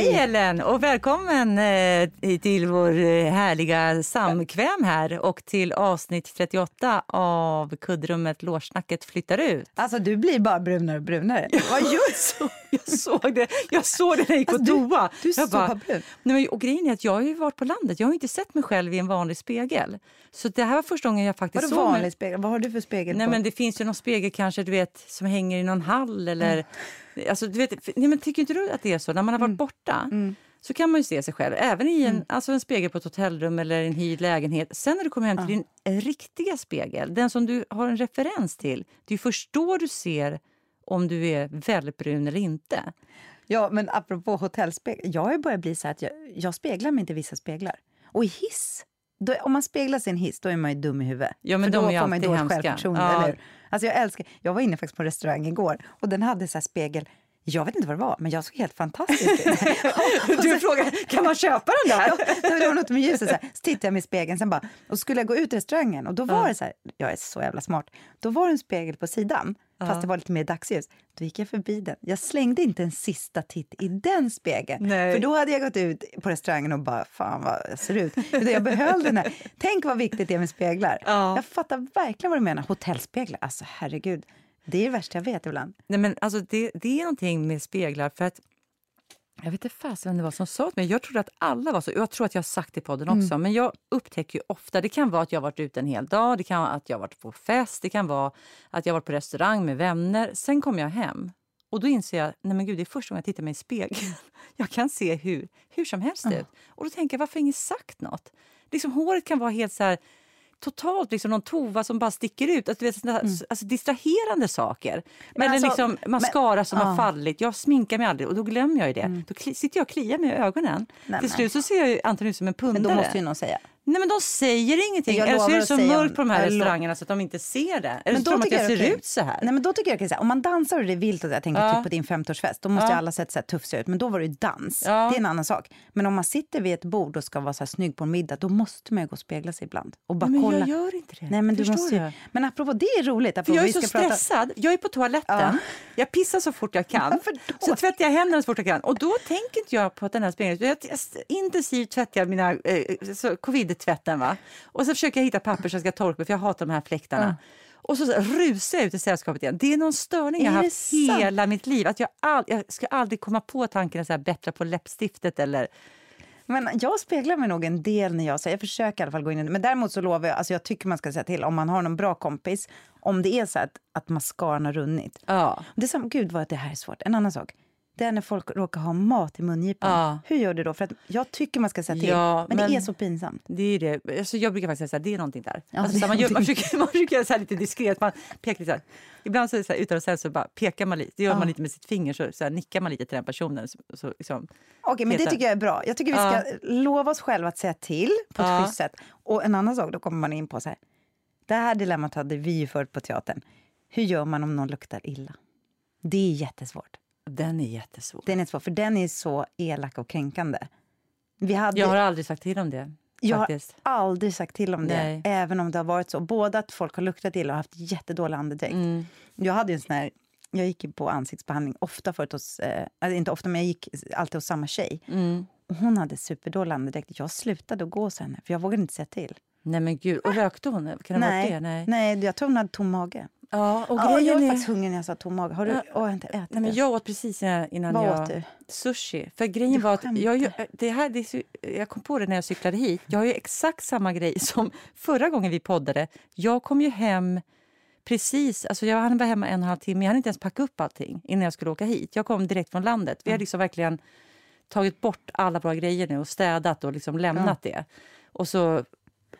Hej! Ellen och välkommen eh, till vår eh, härliga samkväm här och till avsnitt 38 av kuddrummet Lårsnacket flyttar ut. Alltså du blir bara brunare och brunare. Vad gör jag såg det. Jag såg det när jag gick på alltså, toa. Du, du så bara, brun. Nej, och grejen är att jag har ju varit på landet. Jag har inte sett mig själv i en vanlig spegel. Så det här var första gången jag faktiskt Vadå såg vanlig mig. spegel? Vad har du för spegel Nej, på? men det finns ju någon spegel kanske du vet som hänger i någon hall eller mm. Alltså, du vet, nej, men tycker inte du att det är så? När man har varit mm. borta mm. så kan man ju se sig själv, även i en, mm. alltså en spegel på ett hotellrum eller en hyrd lägenhet. Sen när du kommer hem till din riktiga spegel, den som du har en referens till, det är först då du ser om du är väldigt brun eller inte. Ja, men apropå hotellspegel, jag har börjat bli så att jag, jag speglar mig inte i vissa speglar. Och i hiss, då, om man speglar en hiss, då är man ju dum i huvudet. Ja, men För de då är får man ju dåligt självförtroende, ja. eller hur? Alltså jag älskar, jag var inne faktiskt på en restaurang igår och den hade så spegel jag vet inte vad det var, men jag såg helt fantastisk ut. du frågade, kan man köpa den där? ja, det var något med ljuset. Så, här. så tittade jag mig i spegeln sen bara, och skulle jag gå ut i restaurangen och då var ja. det så här, jag är så jävla smart, då var det en spegel på sidan. Fast det var lite mer dagsljus. Då gick jag förbi den. Jag slängde inte en sista titt i den spegeln, Nej. för då hade jag gått ut på restaurangen och bara, fan vad jag ser ut. Jag behöll den här. Tänk vad viktigt det är med speglar. Ja. Jag fattar verkligen vad du menar. Hotellspeglar, alltså herregud. Det är det värsta jag vet ibland. Nej, men alltså det, det är någonting med speglar. för att jag vet inte vem det var som sa det, men jag trodde att alla var så. Jag tror att jag har sagt det i podden också, mm. men jag upptäcker ju ofta, det kan vara att jag har varit ute en hel dag, det kan vara att jag har varit på fest, det kan vara att jag varit på restaurang med vänner. Sen kommer jag hem och då inser jag, nej men gud, det är första gången jag tittar mig i spegeln. Jag kan se hur, hur som helst mm. ut. Och då tänker jag, varför har ingen sagt något? Liksom, håret kan vara helt så här totalt liksom någon tova som bara sticker ut. Alltså, vet, mm. alltså distraherande saker. Men Eller alltså, liksom mascara men, som ja. har fallit. Jag sminkar mig aldrig och då glömmer jag det. Mm. Då sitter jag och kliar mig i ögonen. Nej, Till slut så ser jag antagligen ut som en pundare. Men då måste ju någon säga. Nej men de säger ingenting. Eller så är det så mörkt på de här restaurangerna så att de inte ser det. Eller men så tror de att jag, jag ser ut så här. Nej men då tycker jag att om man dansar och det är vilt och jag tänker ja. typ på din 50-årsfest, då måste ja. alla sett så här ut. Men då var det dans. Ja. Det är en annan sak. Men om man sitter vid ett bord och ska vara så här snygg på en middag, då måste man ju gå och spegla sig ibland. Och bara men kolla. jag gör inte det. Nej men du måste ju... Men apropå, det är roligt. Apropå, jag är så stressad. Prata... Jag är på toaletten. Jag pissar så fort jag kan. så tvättar jag händerna så fort jag kan. Och då tänker inte jag på att den här spegeln... Jag intensivt tvättar mina eh, covid-tvätten va. Och så försöker jag hitta papper som ska torka för jag hatar de här fläktarna. Mm. Och så, så rusar jag ut i sällskapet igen. Det är någon störning jag har haft hela mitt liv. Att jag, all, jag ska aldrig komma på tanken att bättra på läppstiftet eller men jag speglar mig nog en del när jag säger, jag försöker i alla fall gå in i det. Men däremot så lovar jag, alltså jag tycker man ska säga till om man har någon bra kompis, om det är så att, att mascaran har runnit. Ja. Det är som, gud vad det här är svårt. En annan sak det är när folk råkar ha mat i mungipan. Ja. Hur gör du då? För att jag tycker man ska säga till, ja, men, men, det är så pinsamt. Det är det. Alltså jag brukar faktiskt säga att det är någonting där. Ja, alltså, man, gör, man försöker, man försöker göra så lite diskret. Man pekar lite så Ibland så, är så här, utan att säga så bara pekar man lite. Det gör man lite med sitt finger, så, så här, nickar man lite till den personen. Så, så, liksom, Okej, men det tycker jag är bra. Jag tycker vi ska lova oss själva att säga till på ett ja. schysst sätt. Och en annan sak, då kommer man in på så här. Det här dilemmat hade vi ju förut på teatern. Hur gör man om någon luktar illa? Det är jättesvårt. Den är jättesvår. Den är svår, för den är så elak och kränkande. Vi hade, jag har aldrig sagt till om det. Jag faktiskt. har aldrig sagt till om Nej. det, även om det har varit så. Både att folk har luktat illa och haft jättedålig andedräkt. Mm. Jag hade en sån här, jag gick på ansiktsbehandling ofta förut hos, eh, alltså inte ofta, men jag gick alltid hos samma tjej. Mm. Och hon hade superdålig andedräkt. Jag slutade att gå hos henne, för jag vågade inte säga till. Nej men gud, och rökte hon? Kan det Nej. det? Nej. Nej, jag tror hon hade tom mage. Ja, och ja, jag är faktiskt hungrig när jag sa tom mage. Har du ja. åh, inte ätit Nej, men Jag åt precis innan Vad jag... åt du? Sushi. För grejen du var att jag, det här, det, jag kom på det när jag cyklade hit. Jag har ju exakt samma grej som förra gången vi poddade. Jag kom ju hem precis, alltså jag hann vara hemma en och en halv timme. Jag hann inte ens packa upp allting innan jag skulle åka hit. Jag kom direkt från landet. Vi har liksom verkligen tagit bort alla våra grejer nu och städat och liksom lämnat ja. det. Och så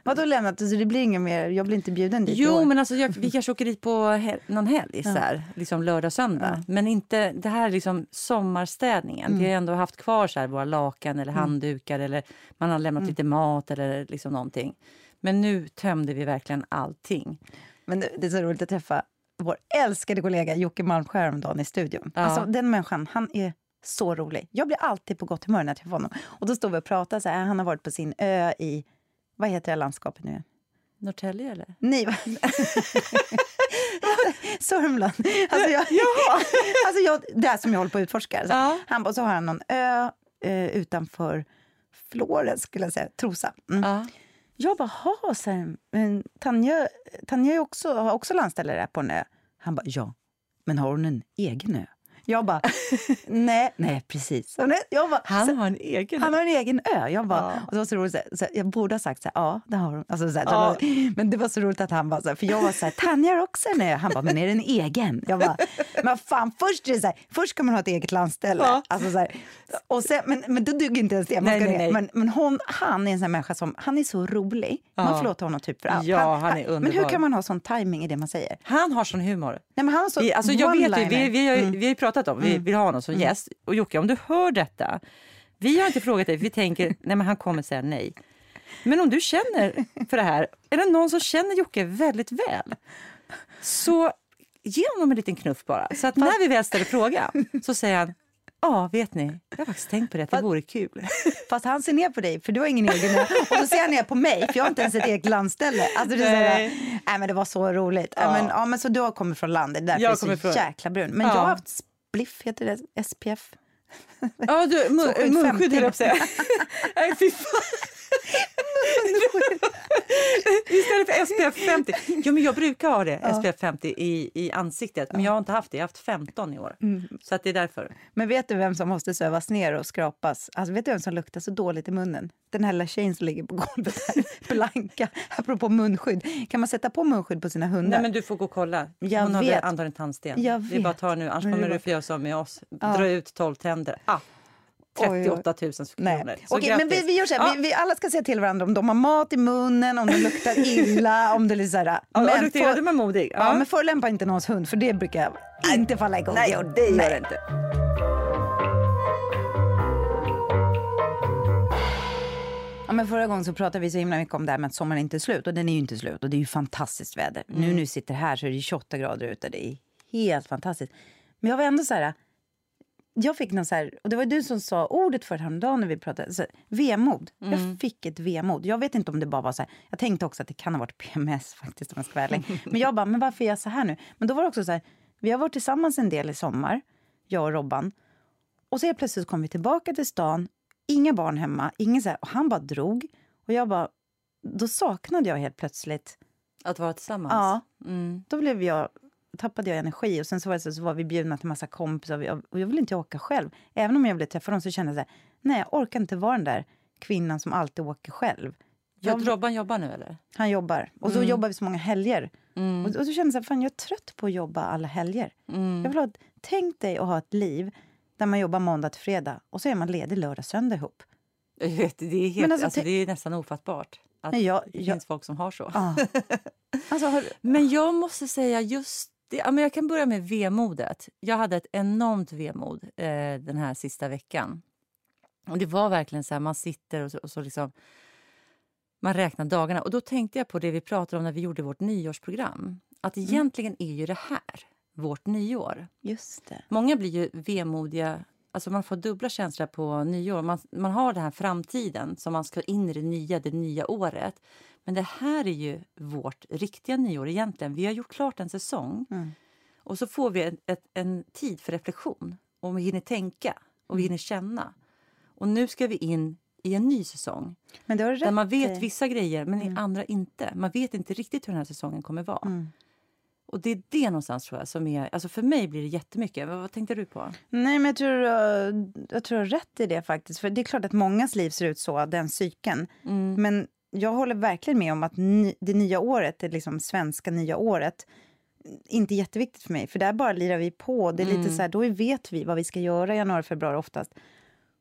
Vadå lämnat? Så det blir inget mer, jag blir inte bjuden dit Jo, men alltså, jag, vi kanske åker dit på hel, någon helg, ja. så här, liksom lördag, söndag. Ja. Men inte, det här är liksom sommarstädningen. Mm. Vi har ändå haft kvar så här, våra lakan eller mm. handdukar eller man har lämnat mm. lite mat eller liksom någonting. Men nu tömde vi verkligen allting. Men det, det är så roligt att träffa vår älskade kollega Jocke Malmskär häromdagen i studion. Ja. Alltså, den människan, han är så rolig. Jag blir alltid på gott humör när jag träffar honom. Och då står vi och pratar. Så här, han har varit på sin ö i vad heter det landskapet nu? Norrtälje eller? Nej. Sörmland. Alltså, jag, alltså jag, det som jag håller på att utforska. Så. Ja. Han bara, så har han någon ö eh, utanför Florens, skulle jag säga, Trosa. Mm. Ja. Jag bara, ha, men Tanja, Tanja också, har också landställe där på en ö. Han bara, ja, men har hon en egen ö? Jag bara, nej, nej precis. Jag bara, han har en egen Han har en egen ö. Jag, bara, ja. och det var så roligt, så, jag borde ha sagt så här, ja, det har hon. Alltså, så här, ja. men det var så roligt att han bara, så här, för jag var så här, Tanja har också en ö. Han bara, men är den egen? Jag bara, men fan, först är så här, först ska man ha ett eget landställe. Ja. Alltså, så här, och sen, men, men då duger inte ens det. Nej, nej, nej. Men, men hon, han är en sån människa som, han är så rolig. Ja. Man får låta honom typ för allt. Ja, han, han är underbar. Men hur kan man ha sån timing i det man säger? Han har sån humor. Nej, men han har så vi, alltså, jag vet ju, vi, vi, har, mm. vi har ju pratat om, vi mm. vill ha honom som mm. gäst. Och Jocke, om du hör detta, vi har inte frågat dig, vi tänker, nej men han kommer säga nej. Men om du känner för det här, är det någon som känner Jocke väldigt väl, så ge honom en liten knuff bara. Så att när vi väl ställer frågan så säger han Ja, vet ni, jag har faktiskt tänkt på det, att det vore kul. Fast han ser ner på dig, för du har ingen egen Och så ser han ner på mig, för jag har inte ens ett eget landställe. Alltså, det, är nej. nej, men det var så roligt. Ja. Men, ja, men, så du har kommit från landet, därför jag är du så från... jäkla brun. Men ja. jag har haft spliff, heter det SPF? Ja, du, mun, munskydd höll jag på att säga. Nej, fy fan. Istället för SPF 50. Jo, men jag brukar ha det, ja. SPF 50 i, i ansiktet, men jag har inte haft det. Jag har haft 15 i år. Mm. Så att det är därför. Men vet du vem som måste sövas ner och skrapas? Alltså, vet du vem som luktar så dåligt i munnen? Den här lilla tjejen som ligger på golvet här, Blanka. Apropå munskydd. Kan man sätta på munskydd på sina hundar? Nej, men du får gå och kolla. Jag Hon vet. har antagligen tandsten. Jag vet. Det är bara att ta nu, annars kommer du få göra som med oss. Dra ut 12 tänder. Ah. 38 000 kronor. Okej, men vi, vi gör så här, ja. vi, vi, alla ska säga till varandra om de har mat i munnen, om de luktar illa, om det är så här. Ja, men luktar illa, är modig. Ja. ja. men förolämpa inte någons hund, för det brukar jag inte falla i god Nej, det gör det inte. Ja, men förra gången så pratade vi så himla mycket om det här med att sommaren inte är slut. Och den är ju inte slut. Och det är ju fantastiskt väder. Mm. Nu när vi sitter här så är det 28 grader ute. Det är helt fantastiskt. Men jag var ändå så här jag fick någon så här, och det var du som sa ordet för häromdagen när vi pratade, så, vemod. Mm. Jag fick ett vemod. Jag vet inte om det bara var så här, jag tänkte också att det kan ha varit PMS faktiskt om jag ska vara ärlig. Men jag bara, men varför är jag så här nu? Men då var det också så här, vi har varit tillsammans en del i sommar, jag och Robban. Och så helt plötsligt kom vi tillbaka till stan, inga barn hemma, ingen så här, och han bara drog. Och jag bara, då saknade jag helt plötsligt att vara tillsammans? Ja. Mm. Då blev jag tappade jag energi och sen så var, så, så var vi bjudna till massa kompisar och jag, ville inte åka själv. Även om jag ville träffa dem så kände jag så här, nej jag orkar inte vara den där kvinnan som alltid åker själv. Jag, Robban jobbar nu eller? Han jobbar. Och så mm. jobbar vi så många helger. Mm. Och, och så kände jag fan jag är trött på att jobba alla helger. Mm. Jag vill ha, tänk dig att ha ett liv där man jobbar måndag till fredag och så är man ledig lördag söndag ihop. Jag vet, det, är helt, alltså, alltså, det är nästan ofattbart att nej, jag, det jag, finns folk som har så. Ah. alltså, har, Men jag måste säga just det, ja, men jag kan börja med vemodet. Jag hade ett enormt vemod eh, den här sista veckan. Och Det var verkligen så här, man sitter och så, och så liksom, man räknar dagarna. Och Då tänkte jag på det vi pratade om när vi gjorde vårt nyårsprogram. Att mm. egentligen är ju det här vårt nyår. Just det. Många blir ju vemodiga Alltså man får dubbla känslor på nyår. Man, man har den här framtiden som man ska in i det nya, det nya året. Men det här är ju vårt riktiga nyår egentligen. Vi har gjort klart en säsong. Mm. Och så får vi ett, ett, en tid för reflektion. Och vi hinner tänka och vi mm. hinner känna. Och nu ska vi in i en ny säsong. Men det där man vet vissa grejer, men mm. andra inte. Man vet inte riktigt hur den här säsongen kommer vara. Mm. Och det är det någonstans tror jag som är... Alltså för mig blir det jättemycket. Vad, vad tänkte du på? Nej, men jag tror, jag tror har rätt i det faktiskt. För det är klart att mångas liv ser ut så, den cykeln. Mm. Men jag håller verkligen med om att ny, det nya året, det liksom svenska nya året, inte jätteviktigt för mig. För där bara lirar vi på. Det är mm. lite så här, då vet vi vad vi ska göra i januari, februari oftast.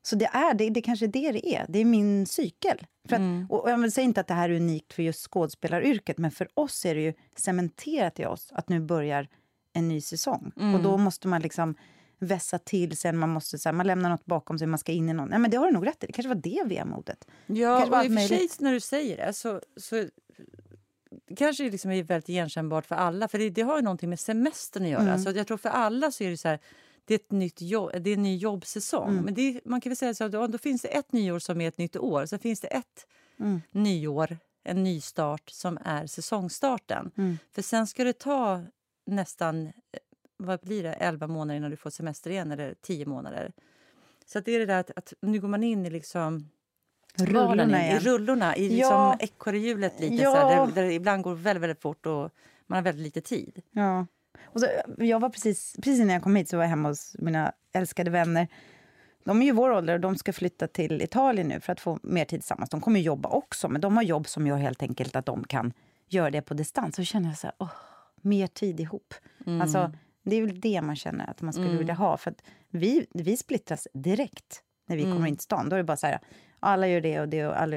Så det är det, det kanske är det det är. Det är min cykel. För att, mm. och jag säger inte att det här är unikt för just skådespelaryrket, men för oss är det ju cementerat i oss att nu börjar en ny säsong. Mm. Och då måste man liksom vässa till sen, man måste så här, man lämnar något bakom sig, man ska in i någon. Nej, men det har du nog rätt i, det kanske var det vemodet. Ja, och i och för sig när du säger det så, så kanske liksom är väldigt igenkännbart för alla, för det, det har ju någonting med semestern att göra. Mm. Så jag tror för alla så är det så här, det är, ett nytt jobb, det är en ny jobbsäsong. Mm. Men det, man kan väl säga så då, då finns det ett nyår som är ett nytt år. Sen finns det ett mm. nyår, en nystart, som är säsongstarten. Mm. För sen ska det ta nästan vad blir det, 11 månader innan du får semester igen, eller 10 månader. Så att det är det där att, att nu går man in i liksom Rullorna i, i rullorna, i liksom Ja. ekorrhjulet lite Ja. så här, där, där det ibland går väldigt, väldigt fort och man har väldigt lite tid. Ja. Och så, jag var precis, precis innan jag kom hit så var jag hemma hos mina älskade vänner. De är ju vår ålder och de ska flytta till Italien nu för att få mer tid tillsammans. De kommer jobba också, men de har jobb som gör helt enkelt att de kan göra det på distans. Så känner jag så här, åh, mer tid ihop. Alltså, det är väl det man känner att man skulle vilja ha. För vi, vi splittras direkt när vi kommer in till stan. Då är det bara så här, alla gör det och det och alla...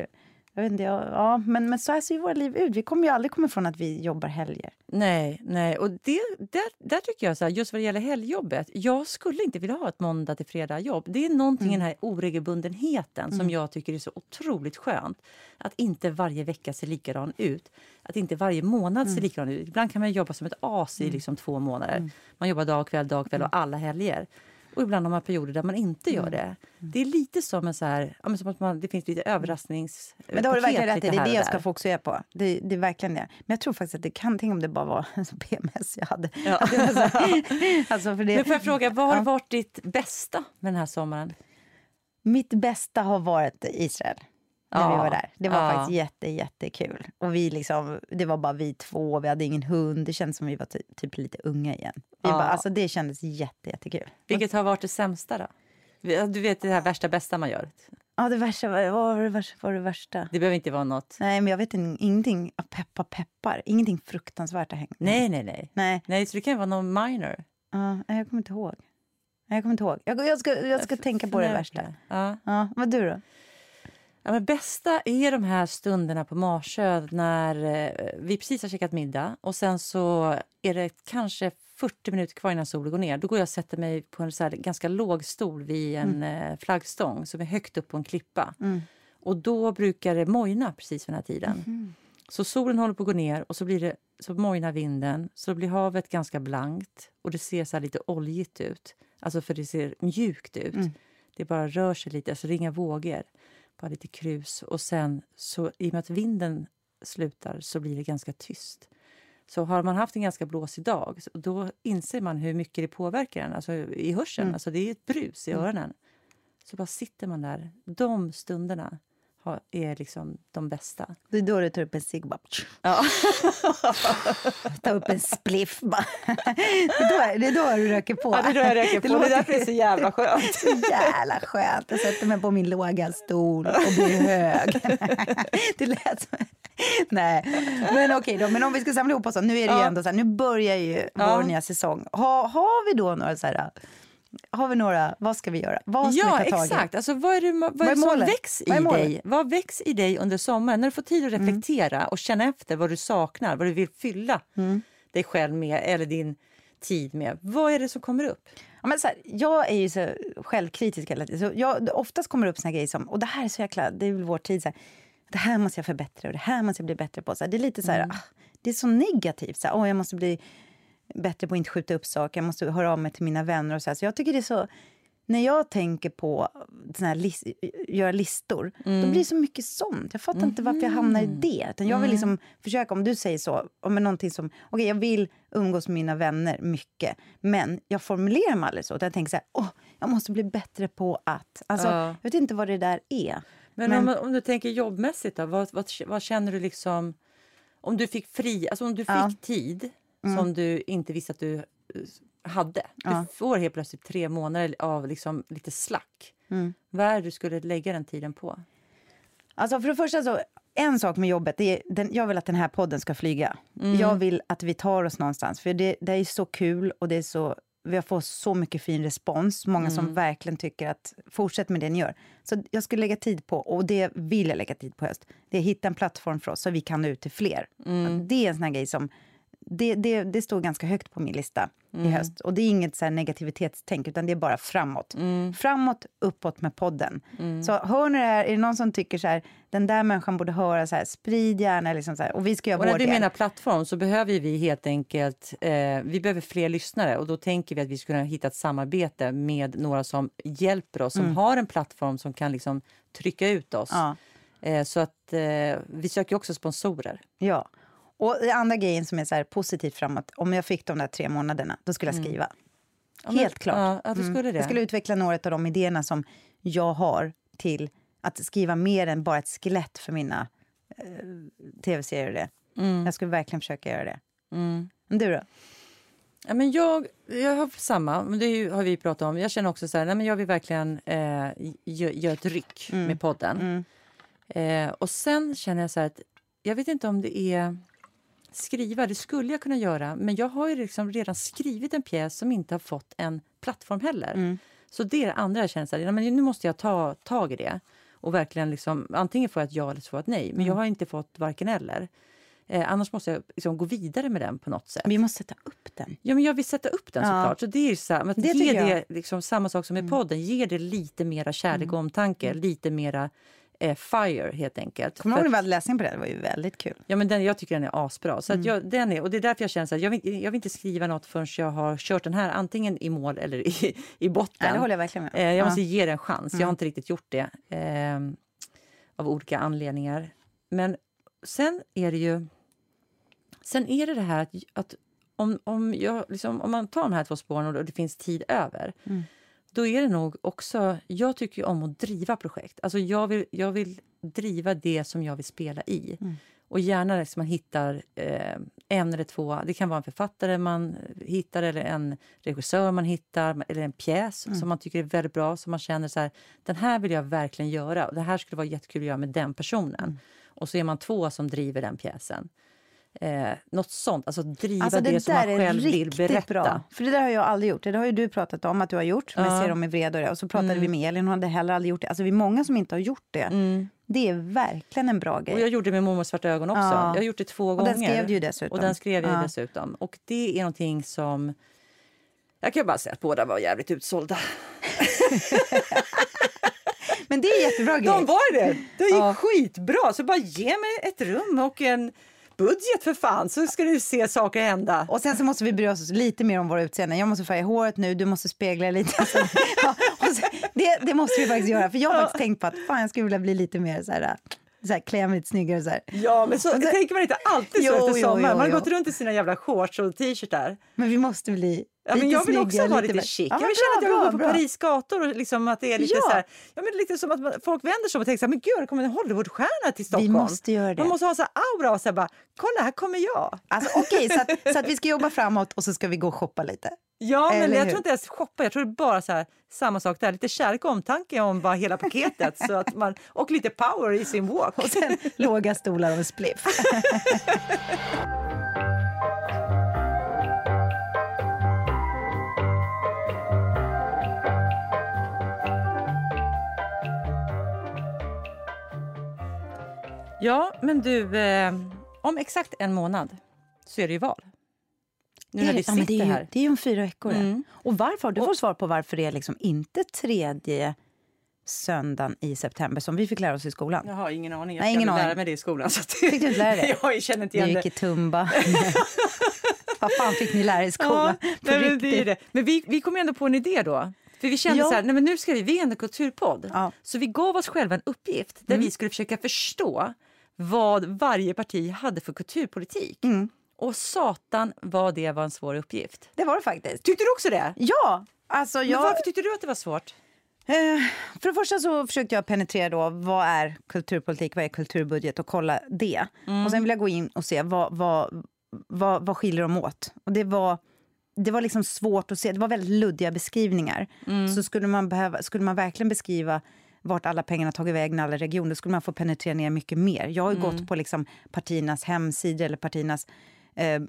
Jag vet inte, ja, men, men så här ser ju våra liv ut. Vi kommer ju aldrig komma ifrån att vi jobbar helger. Nej, nej. och det, där, där tycker jag så här, just vad det gäller helgjobbet, jag skulle inte vilja ha ett måndag till fredag jobb. Det är någonting i den här oregelbundenheten som jag tycker är så otroligt skönt. Att inte varje vecka ser likadan ut. Att inte varje månad ser likadan ut. Ibland kan man jobba som ett as i liksom två månader. Man jobbar dag, kväll, dag, kväll och alla helger. Och ibland har man perioder där man inte gör det. Det är lite som en så här, ja, men som att man, det finns lite överrasknings... Men det har du verkligen rätt i. Det är det jag ska fokusera på. Det, det är verkligen det. Men jag tror faktiskt att det kan, tänk om det bara var PMS jag hade. Ja. Alltså för det, Men får jag fråga, vad har Ja. varit ditt bästa med den här sommaren? Mitt bästa har varit Israel. När vi Ja, var där. Det var ja. faktiskt jätte, jättekul. Och vi liksom, det var bara vi två, vi hade ingen hund. Det kändes som vi var ty, typ lite unga igen. Vi Ja. bara, alltså, det kändes jätte, jättekul. Vilket har varit det sämsta då? Du vet det här värsta bästa man gör. Ja, det värsta, var- vad var det värsta? Var det värsta? Det behöver inte vara något... Nej, men jag vet in, ingenting, peppa peppar, ingenting fruktansvärt har hängt. Nej, nej, nej. Nej, Nej, så det kan vara någon minor. ja, jag kommer inte ihåg. Jag kommer inte ihåg. Jag, jag ska, jag ska tänka på det värsta. Ja. Ja, vad du då? Ja, men bästa är de här stunderna på Marsö när eh, vi precis har käkat middag och sen så är det kanske 40 minuter kvar innan solen går ner. Då går jag och sätter mig på en så ganska låg stol vid en eh, flaggstång som är högt upp på en klippa. Och då brukar det mojna precis vid den här tiden. Så solen håller på att gå ner och så, blir det, så mojnar vinden. Så blir havet ganska blankt och det ser så lite oljigt ut. Alltså för det ser mjukt ut. Det bara rör sig lite, alltså det är inga vågor. Bara lite krus. Och sen, så, i och med att vinden slutar, så blir det ganska tyst. Så har man haft en ganska blåsig dag, då inser man hur mycket det påverkar en alltså i hörseln. Alltså det är ett brus i öronen. Så bara sitter man där. De stunderna har, är liksom de bästa. Det är då du tar upp en cigg bara... Ja. Ta upp en spliff bara. Det är då, det är då du röker på. Ja, det är då jag röker på. Det låter därför det är så jävla skönt. så jävla skönt. Jag sätter mig på min låga stol och blir hög. Det lät som... Nej, men okej då. Men om vi ska samla ihop oss. Nu är det ju Ja. ändå så här, nu börjar ju Ja. vår nya säsong. Ha, har vi då några så här... Har vi några, vad ska vi göra? Vad ska Ja, vi ta tag i? exakt. Alltså, vad är det, vad är är det som väcks i Vad dig? Vad väcks i dig under sommaren? När du får tid att reflektera och känna efter vad du saknar, vad du vill fylla dig själv med eller din tid med. Vad är det som kommer upp? Ja, men så här, jag är ju så självkritisk hela tiden. Så jag, oftast kommer det upp såna grejer som, och det här är så jäkla, det är väl vår tid, så här, det här måste jag förbättra och det här måste jag bli bättre på. Så här, det är lite så här, ah, det är så negativt. Så här, oh, jag måste bli bättre på att inte skjuta upp saker, jag måste höra av mig till mina vänner och så här. Så jag tycker det är så, när jag tänker på såna här lis, göra listor, då blir det så mycket sånt. Jag fattar inte varför jag hamnar i det. Utan jag vill liksom försöka, om du säger så, om någonting som, okej jag vill umgås med mina vänner mycket, men jag formulerar mig aldrig så. Jag tänker så här, åh, jag måste bli bättre på att. Alltså, Ja. Jag vet inte vad det där är. Men, Men- Om, om du tänker jobbmässigt, då, vad, vad, vad känner du liksom... Om du fick fri, alltså om du fick Ja. Mm. som du inte visste att du eh, hade. Du Ja. får helt plötsligt tre månader av liksom lite slack. Mm. Vad är det du skulle lägga den tiden på? Alltså för det första så, en sak med jobbet, det är, den, jag vill att den här podden ska flyga. Mm. Jag vill att vi tar oss någonstans, för det, det är så kul och det är så, vi har fått så mycket fin respons. Många Mm. som verkligen tycker att fortsätt med det ni gör. Så jag skulle lägga tid på, och det vill jag lägga tid på höst, det är att hitta en plattform för oss så vi kan nå ut till fler. Mm. Det är en sån här grej som det, det, det står ganska högt på min lista Mm. i höst. Och det är inget så negativitetstänk, utan det är bara framåt. Mm. Framåt, uppåt med podden. Så hör ni det här, är det någon som tycker så här, den där människan borde höra så här, sprid gärna liksom så här, och vi ska göra Och när vår vi del. menar plattform så behöver vi helt enkelt eh, vi behöver fler lyssnare och då tänker vi att vi ska kunna hitta ett samarbete med några som hjälper oss, som har en plattform som kan liksom trycka ut oss. Mm. Ja. Eh, så att eh, vi söker också sponsorer. Ja. Och den andra grejen som är så här positivt framåt, om jag fick de där tre månaderna, då skulle jag skriva. men- Helt klart. ja, ja, skulle det. Jag skulle utveckla några av de idéerna som jag har till att skriva mer än bara ett skelett för mina eh, tv-serier. och det. Mm. Jag skulle verkligen försöka göra det. Men du då? Ja, men jag, jag har samma, men det har vi pratat om. Jag känner också så här, nej, men jag vill verkligen eh, gö- göra ett ryck Mm. med podden. Eh, och sen känner jag så här att jag vet inte om det är skriva, det skulle jag kunna göra, men jag har ju liksom redan skrivit en pjäs som inte har fått en plattform heller. Mm. Så det är det andra jag känner, men nu måste jag ta tag i det. Och verkligen liksom, antingen får jag ett ja eller så får jag ett nej, men Mm. jag har inte fått varken eller. Eh, annars måste jag liksom gå vidare med den på något sätt. Vi måste sätta upp den. Ja, men jag vill sätta upp den Ja. såklart. Så det är att Det ge. Mm. det liksom, samma sak som i podden, ge det lite mera kärlek och omtanke, lite mera eh, fire helt enkelt. Kommer du ihåg när att- vi hade läsning på det? Det var ju väldigt kul. Ja, men den, jag tycker den är asbra. Så Mm. att jag, den är, och det är därför jag känner så här, jag vill, jag vill inte skriva något förrän jag har kört den här antingen i mål eller i, i botten. Nej, det håller jag verkligen med. Eh, jag Ja. Mm. måste ge det en chans. Jag har inte riktigt gjort det eh, av olika anledningar. Men sen är det ju... Sen är det det här att, att om, om, jag, liksom, om man tar de här två spåren och det finns tid över Mm. Då är det nog också... Jag tycker ju om att driva projekt. Alltså jag, vill, jag vill driva det som jag vill spela i. Mm. Och gärna liksom man hittar eh, en eller två. Det kan vara en författare man hittar eller en regissör man hittar eller en pjäs Mm. som man tycker är väldigt bra. Som man känner så här, den här vill jag verkligen göra. Och det här skulle vara jättekul att göra med den personen. Mm. Och så är man två som driver den pjäsen. Eh, något sånt. Alltså driva Alltså, det, det som man är själv vill berätta. bra. För det där har jag aldrig gjort. Det har ju du pratat om att du har gjort. Men Ja. ser dem i vred och det. Och så pratade vi med Elin, hon hade heller aldrig gjort det. Alltså vi är många som inte har gjort det. Det är verkligen en bra grej. Och jag gjorde det med Mormor svarta ögon också. Ja. Jag har gjort det två Och gånger. den skrev du ju dessutom. Och den skrev jag Ja. dessutom. Och det är någonting som... Jag kan bara säga att båda var jävligt utsålda. Men det är jättebra grej. De var det! Det gick Ja. skitbra. Så bara ge mig ett rum och en budget för fan så ska du se saker hända. Och sen så måste vi bry oss lite mer om våra utseenden. Jag måste färga håret nu, du måste spegla lite. Alltså, ja, sen, det, det måste vi faktiskt göra. För jag har faktiskt tänkt på att fan, jag skulle vilja bli lite mer så här, så här klämmigt snyggare. Så här. Ja, men så så- tänker man inte alltid så Jo, efter sommaren. jo, Man har gått runt i sina jävla shorts och t-shirtar. Men vi måste bli Ja, lite men jag vill också vara lite, mer- chic. Ja, jag vill känna att bra, jag går bra, på bra. Paris gator och liksom att det är lite Ja. så här, ja, men lite som att man, folk vänder sig om och tänker så här, men gud, det kommer en Hollywoodstjärna till Stockholm. måste göra det. Man måste ha så aura och så här bara, kolla här kommer jag. Alltså, Okej, så, att, så att vi ska jobba framåt och så ska vi gå och shoppa lite. Ja, men Eller jag hur? tror inte ens shoppa, jag tror bara så här, samma sak där, lite kärlek och omtanke om bara hela paketet så att man, och lite power i sin walk. Och sen låga stolar och en spliff. Ja, men du, eh, om exakt en månad så är det ju val. Nu när vi ja, sitter det, är ju, här. det är ju om fyra veckor. det. Mm. Och varför? Du får svar på varför det är liksom inte tredje söndagen i september som vi fick lära oss i skolan. Jag har ingen aning. Jag Nej, ingen väl lära aning. mig det i skolan. Så att, Fick du inte lära dig? jag känner inte Vi igen gick det. i Tumba. Vad fan fick ni lära er i skolan? Ja, nej, men, det är det. men vi, vi kom ändå på en idé då. För vi kände Ja. så här, nej men nu ska vi, vi är en kulturpodd. Ja. Mm. Så vi gav oss själva en uppgift där vi skulle försöka förstå vad varje parti hade för kulturpolitik. Mm. Och satan vad det var en svår uppgift. Det var det faktiskt. Tyckte du också det? Ja, alltså Men jag... varför tyckte du att det var svårt? Eh, för det första så försökte jag penetrera då, vad är kulturpolitik, vad är kulturbudget och kolla det. Och sen vill jag gå in och se vad, vad, vad, vad skiljer de åt. Och det var, det var liksom svårt att se, det var väldigt luddiga beskrivningar. Så skulle man, behöva, skulle man verkligen beskriva vart alla pengarna tagit vägen i alla regioner, då skulle man få penetrera ner mycket mer. Jag har ju gått på liksom partiernas hemsidor eller partiernas eh,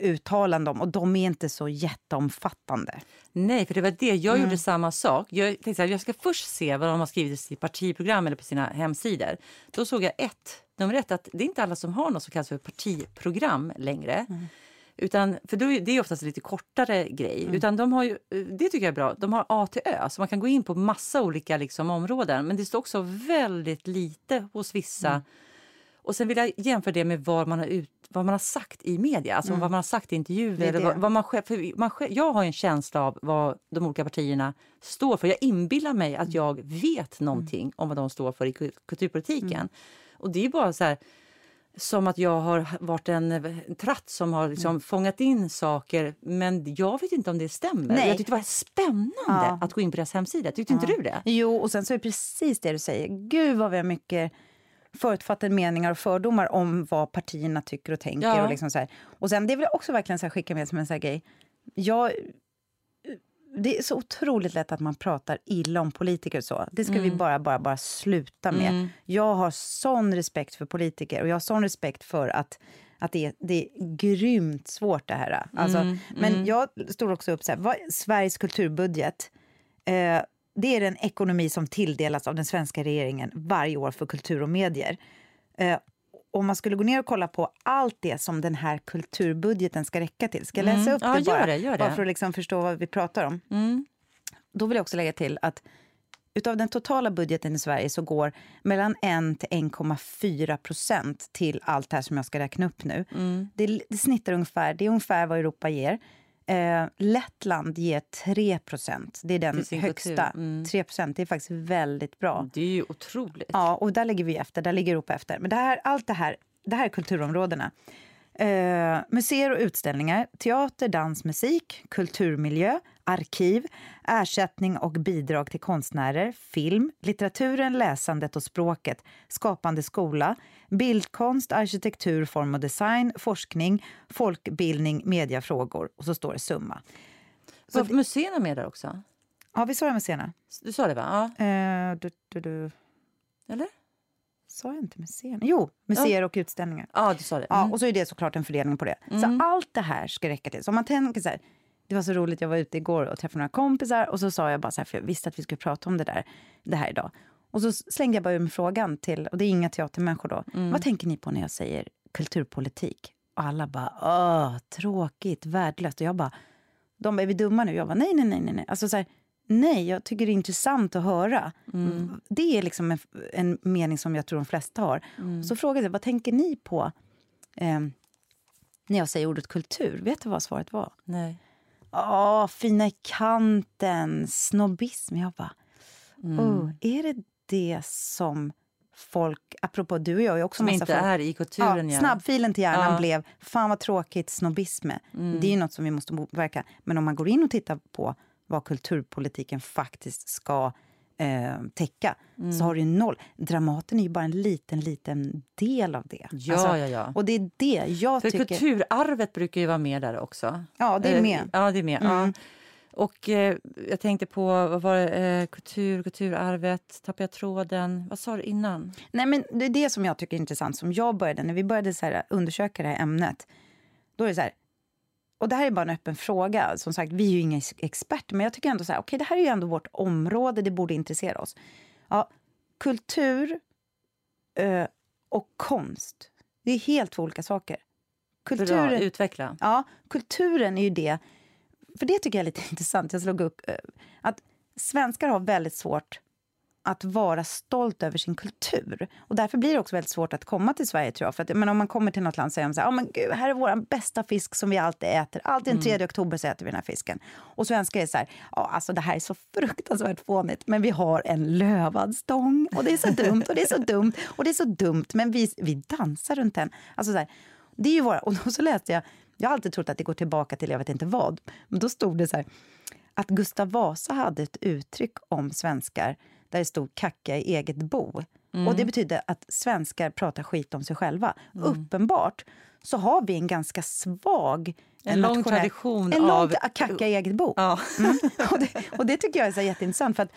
uttalanden om, och de är inte så jätteomfattande. Nej, för det var det. Jag Mm. gjorde samma sak. Jag tänkte så här, jag ska först se vad de har skrivit i sitt partiprogram eller på sina hemsidor. Då såg jag ett, nummer ett, att det är inte alla som har något som kallas för partiprogram längre. Mm. Utan, för då, är- det är oftast en lite kortare grej. Mm. Utan de har ju, det tycker jag är bra. De har A till Ö, så man kan gå in på massa olika liksom, områden. Men det står också väldigt lite hos vissa. Mm. Och sen vill jag jämföra det med vad man har, ut, vad man har sagt i media, alltså vad man har sagt i Mm. Intervjuer. Eller vad, vad man själv, för man själv, jag har en känsla av vad de olika partierna står för. Jag inbillar mig Mm. att jag vet någonting om vad de står för i ku- kulturpolitiken. Och det är bara så här, som att jag har varit en, en tratt som har liksom Mm. fångat in saker. Men jag vet inte om det stämmer. Nej. Jag tyckte det var spännande Ja. att gå in på deras hemsida. Tyckte inte du det? Jo, och sen så är det precis det du säger. Gud vad vi har mycket förutfattade meningar och fördomar om vad partierna tycker och tänker. Ja. Och, liksom så här. och sen, det vill jag också verkligen så skicka med som en sån här grej. Jag, det är så otroligt lätt att man pratar illa om politiker så. Det ska vi bara, bara, bara sluta med. Mm. Jag har sån respekt för politiker och jag har sån respekt för att att det är, det är grymt svårt det här. Alltså, Mm, Men jag stod också upp så här, vad, Sveriges kulturbudget, eh, det är den ekonomi som tilldelas av den svenska regeringen varje år för kultur och medier. Eh, om man skulle gå ner och kolla på allt det som den här kulturbudgeten ska räcka till. Ska jag läsa Mm. upp Ja, det gör bara? det, gör det. Bara för att liksom förstå vad vi pratar om. Mm. Då vill jag också lägga till att utav den totala budgeten i Sverige så går mellan 1 till 1,4 procent till allt det här som jag ska räkna upp nu. Mm. Det, det snittar ungefär, det är ungefär vad Europa ger. Eh, Lettland ger 3 procent. Det är den högsta. Mm. 3 procent, det är faktiskt väldigt bra. Det är ju otroligt. Ja, och där ligger vi efter. Där ligger Europa efter. Men det här, allt det här, det här är kulturområdena. Eh, museer och utställningar, teater, dans, musik, kulturmiljö, arkiv, ersättning och bidrag till konstnärer, film, litteraturen, läsandet och språket, skapande skola, bildkonst, arkitektur, form och design, forskning, folkbildning, mediafrågor och så står det summa. Så museerna med där också? Ja, vi sa museerna. Du sa det, va? Ja. Eh, du, du, du. Eller? Sa jag inte museerna? Jo, museer och utställningar. Ja, du sa det. Ja, Mm. och så är det såklart en fördelning på det. Så allt det här ska räcka till. Så om man tänker så här, det var så roligt, jag var ute igår och träffade några kompisar och så sa jag bara så här, för jag visste att vi skulle prata om det där, det här idag. Och så slängde jag bara ur mig frågan till, och det är inga teatermänniskor då, vad tänker ni på när jag säger kulturpolitik? Och alla bara, åh, tråkigt, värdelöst. Och jag bara, de bara, är vi dumma nu? Jag bara, nej, nej, nej, nej. Alltså så här, nej, jag tycker det är intressant att höra. Det är liksom en, en mening som jag tror de flesta har. Så frågade jag, vad tänker ni på eh, när jag säger ordet kultur? Vet du vad svaret var? Nej. Åh, fina i kanten, snobbism. Jag bara, oh, är det det som folk, apropå du och jag, är också Som massa inte folk, är i kulturen. Ja, snabbfilen till hjärnan Ja. blev fan vad tråkigt snobbism. Det är ju något som vi måste motverka. Men om man går in och tittar på vad kulturpolitiken faktiskt ska eh, täcka så har ju noll. Dramaten är ju bara en liten, liten del av det. Ja, Alltså, ja, ja. Och det är det jag För tycker... kulturarvet brukar ju vara med där också. Ja, det är Eh, med. Mm. Ja, det är med. Ja. Och eh, jag tänkte på, vad var det, eh, kultur, kulturarvet, tappade jag tråden? Vad sa du innan? Nej, men det är det som jag tycker är intressant. Som jag började, när vi började så här, undersöka det här ämnet. Då är det så här, och det här är bara en öppen fråga. Som sagt, vi är ju inga experter, men jag tycker ändå så här, okej, det här är ju ändå vårt område, det borde intressera oss. Ja, kultur eh, och konst, det är helt två olika saker. Bra, Kulturen, utveckla. Ja, kulturen är ju det. För det tycker jag är lite intressant. Jag slog upp eh, att svenskar har väldigt svårt att vara stolt över sin kultur. Och därför blir det också väldigt svårt att komma till Sverige tror jag. För att, men om man kommer till något land säger de så här, oh, men gud, här är vår bästa fisk som vi alltid äter. Alltid den 3 oktober så äter vi den här fisken. Och svenskar är så här, ja alltså det här är så fruktansvärt fånigt, men vi har en lövad stång och det är så dumt och det är så dumt och det är så dumt, men vi, vi dansar runt den. Alltså så här, det är ju våra, och då så läste jag, jag har alltid trott att det går tillbaka till jag vet inte vad, men då stod det så här, att Gustav Vasa hade ett uttryck om svenskar där det stod kacka i eget bo. Och det betyder att svenskar pratar skit om sig själva. Uppenbart så har vi en ganska svag... En lång tradition en lång av- kacka i eget bo. Ja. Mm. Och, det, och det tycker jag är så jätteintressant. För att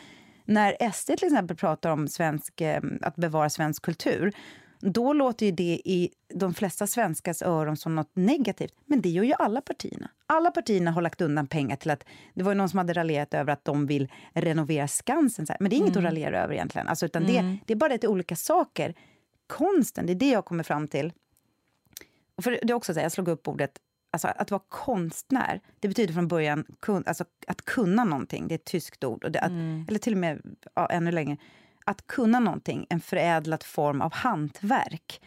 när SD till exempel pratar om svensk, eh, att bevara svensk kultur då låter ju det i de flesta svenskars öron som något negativt. Men det gör ju alla partierna. Alla partierna har lagt undan pengar till att... Det var ju någon som hade raljerat över att de vill renovera Skansen. Men det är inget att raljera över egentligen. Alltså, utan det, det är bara det är olika saker. Konsten, det är det jag kommer fram till. Och för det är också så här, jag slog upp ordet Alltså att vara konstnär, det betyder från början kun, alltså att kunna någonting. Det är ett tyskt ord. Och det, att, Eller till och med ja, ännu längre. Att kunna någonting, en förädlad form av hantverk.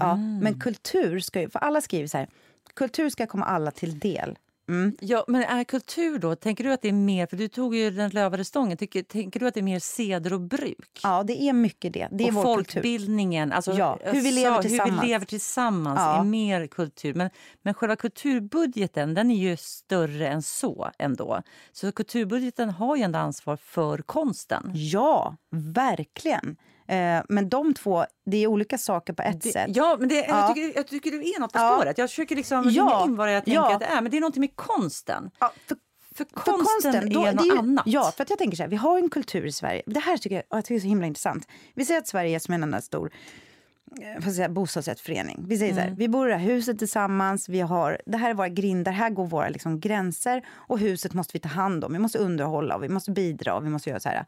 Ja, men kultur ska ju, för alla skriver så här, kultur ska komma alla till del. Mm. Ja, men är kultur då, tänker du att det är mer, för du tog ju den lövade stången, tänker, tänker du att det är mer seder och bruk? Ja, det är mycket det. Det är och vår kultur. folkbildningen, alltså, Ja, hur vi lever hur tillsammans. vi lever tillsammans Ja. är mer kultur. Men, men själva kulturbudgeten den är ju större än så ändå. Så kulturbudgeten har ju ändå ansvar för konsten. Ja, verkligen. Eh, men de två, det är olika saker på ett Det, sätt. ja, men det, Ja. Jag, tycker, jag tycker du är något på Ja. spåret. Jag försöker liksom Ja. in vad jag tänker Ja. att det är. Men det är någonting med konsten. Ja, för För För konsten, då- är det något ju- annat. Ja, för att jag tänker så här, vi har en kultur i Sverige. Det här tycker jag, jag tycker är så himla intressant. Vi säger att Sverige är som en enda stor eh, vad säga, bostadsrättsförening. Vi säger så Mm. här, vi bor i det här huset tillsammans, vi har, det här är våra grindar, här går våra liksom gränser och huset måste vi ta hand om, vi måste underhålla och vi måste bidra och vi måste göra så här.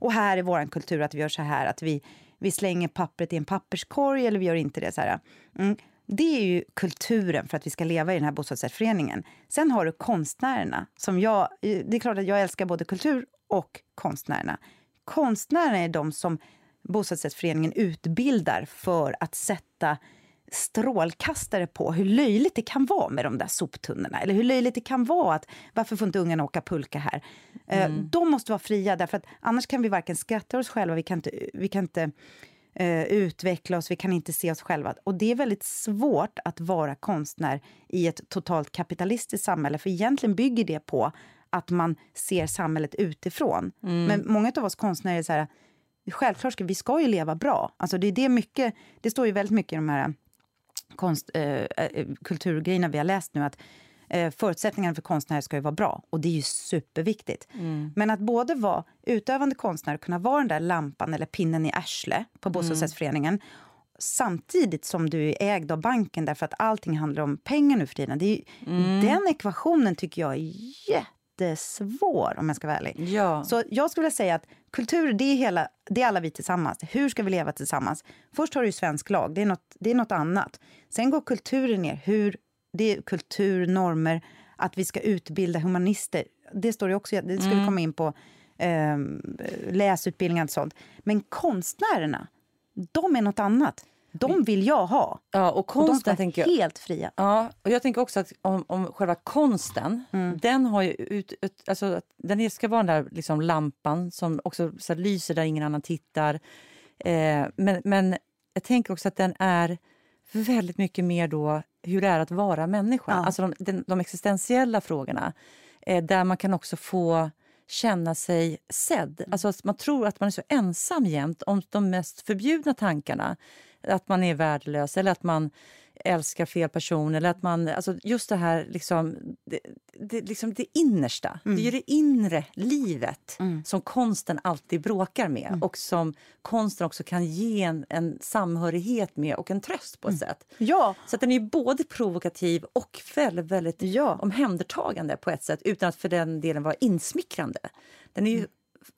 Och här är vår kultur att vi gör så här, att vi, vi slänger pappret i en papperskorg eller vi gör inte det. så här. Mm. Det är ju kulturen för att vi ska leva i den här bostadsrättsföreningen. Sen har du konstnärerna. Som jag, det är klart att jag älskar både kultur och konstnärerna. Konstnärerna är de som bostadsrättsföreningen utbildar för att sätta strålkastare på hur löjligt det kan vara med de där soptunnorna. Eller hur löjligt det kan vara att varför får inte ungarna åka pulka här? Eh, de måste vara fria därför att annars kan vi varken skratta oss själva, vi kan inte, vi kan inte eh, utveckla oss, vi kan inte se oss själva. Och det är väldigt svårt att vara konstnär i ett totalt kapitalistiskt samhälle, för egentligen bygger det på att man ser samhället utifrån. Men många av oss konstnärer är så här, självklart ska vi ska ju leva bra. Alltså det, är det, mycket, det står ju väldigt mycket i de här konst, eh, eh, kulturgrejerna vi har läst nu, att eh, förutsättningarna för konstnärer ska ju vara bra. Och det är ju superviktigt. Men att både vara utövande konstnär och kunna vara den där lampan eller pinnen i arsle på bostadsrättsföreningen samtidigt som du är ägd av banken därför att allting handlar om pengar nu för tiden. Det är ju, Den ekvationen tycker jag är jättesvår om jag ska vara ärlig. Ja. Så jag skulle vilja säga att kultur, det är, hela, det är alla vi tillsammans. Hur ska vi leva tillsammans? Först har du ju svensk lag, det är något, det är något annat. Sen går kulturen ner, hur, det är kultur, normer, att vi ska utbilda humanister. Det står det också, det ska vi komma in på, eh, läsutbildningar och sånt. Men konstnärerna, de är något annat. De vill jag ha. ja, och Och de konsten tänker jag... helt fria. Ja, och jag tänker också att om, om själva konsten, Mm. den har ju ut, ut, alltså, den ska vara den där liksom, lampan som också så här, lyser där ingen annan tittar. Eh, men, men jag tänker också att den är väldigt mycket mer då hur det är att vara människa. Ja. Alltså de, den, de existentiella frågorna. Eh, där man kan också få känna sig sedd. Alltså att man tror att man är så ensam jämt om de mest förbjudna tankarna. Att man är värdelös eller att man älskar fel person. Eller att man, alltså just det här liksom, det, det, liksom det innersta. Det är ju det inre livet som konsten alltid bråkar med och som konsten också kan ge en, en samhörighet med och en tröst på ett sätt. Ja, Så den är både provokativ och väldigt, väldigt Ja. omhändertagande på ett sätt utan att för den delen vara insmickrande. Den är ju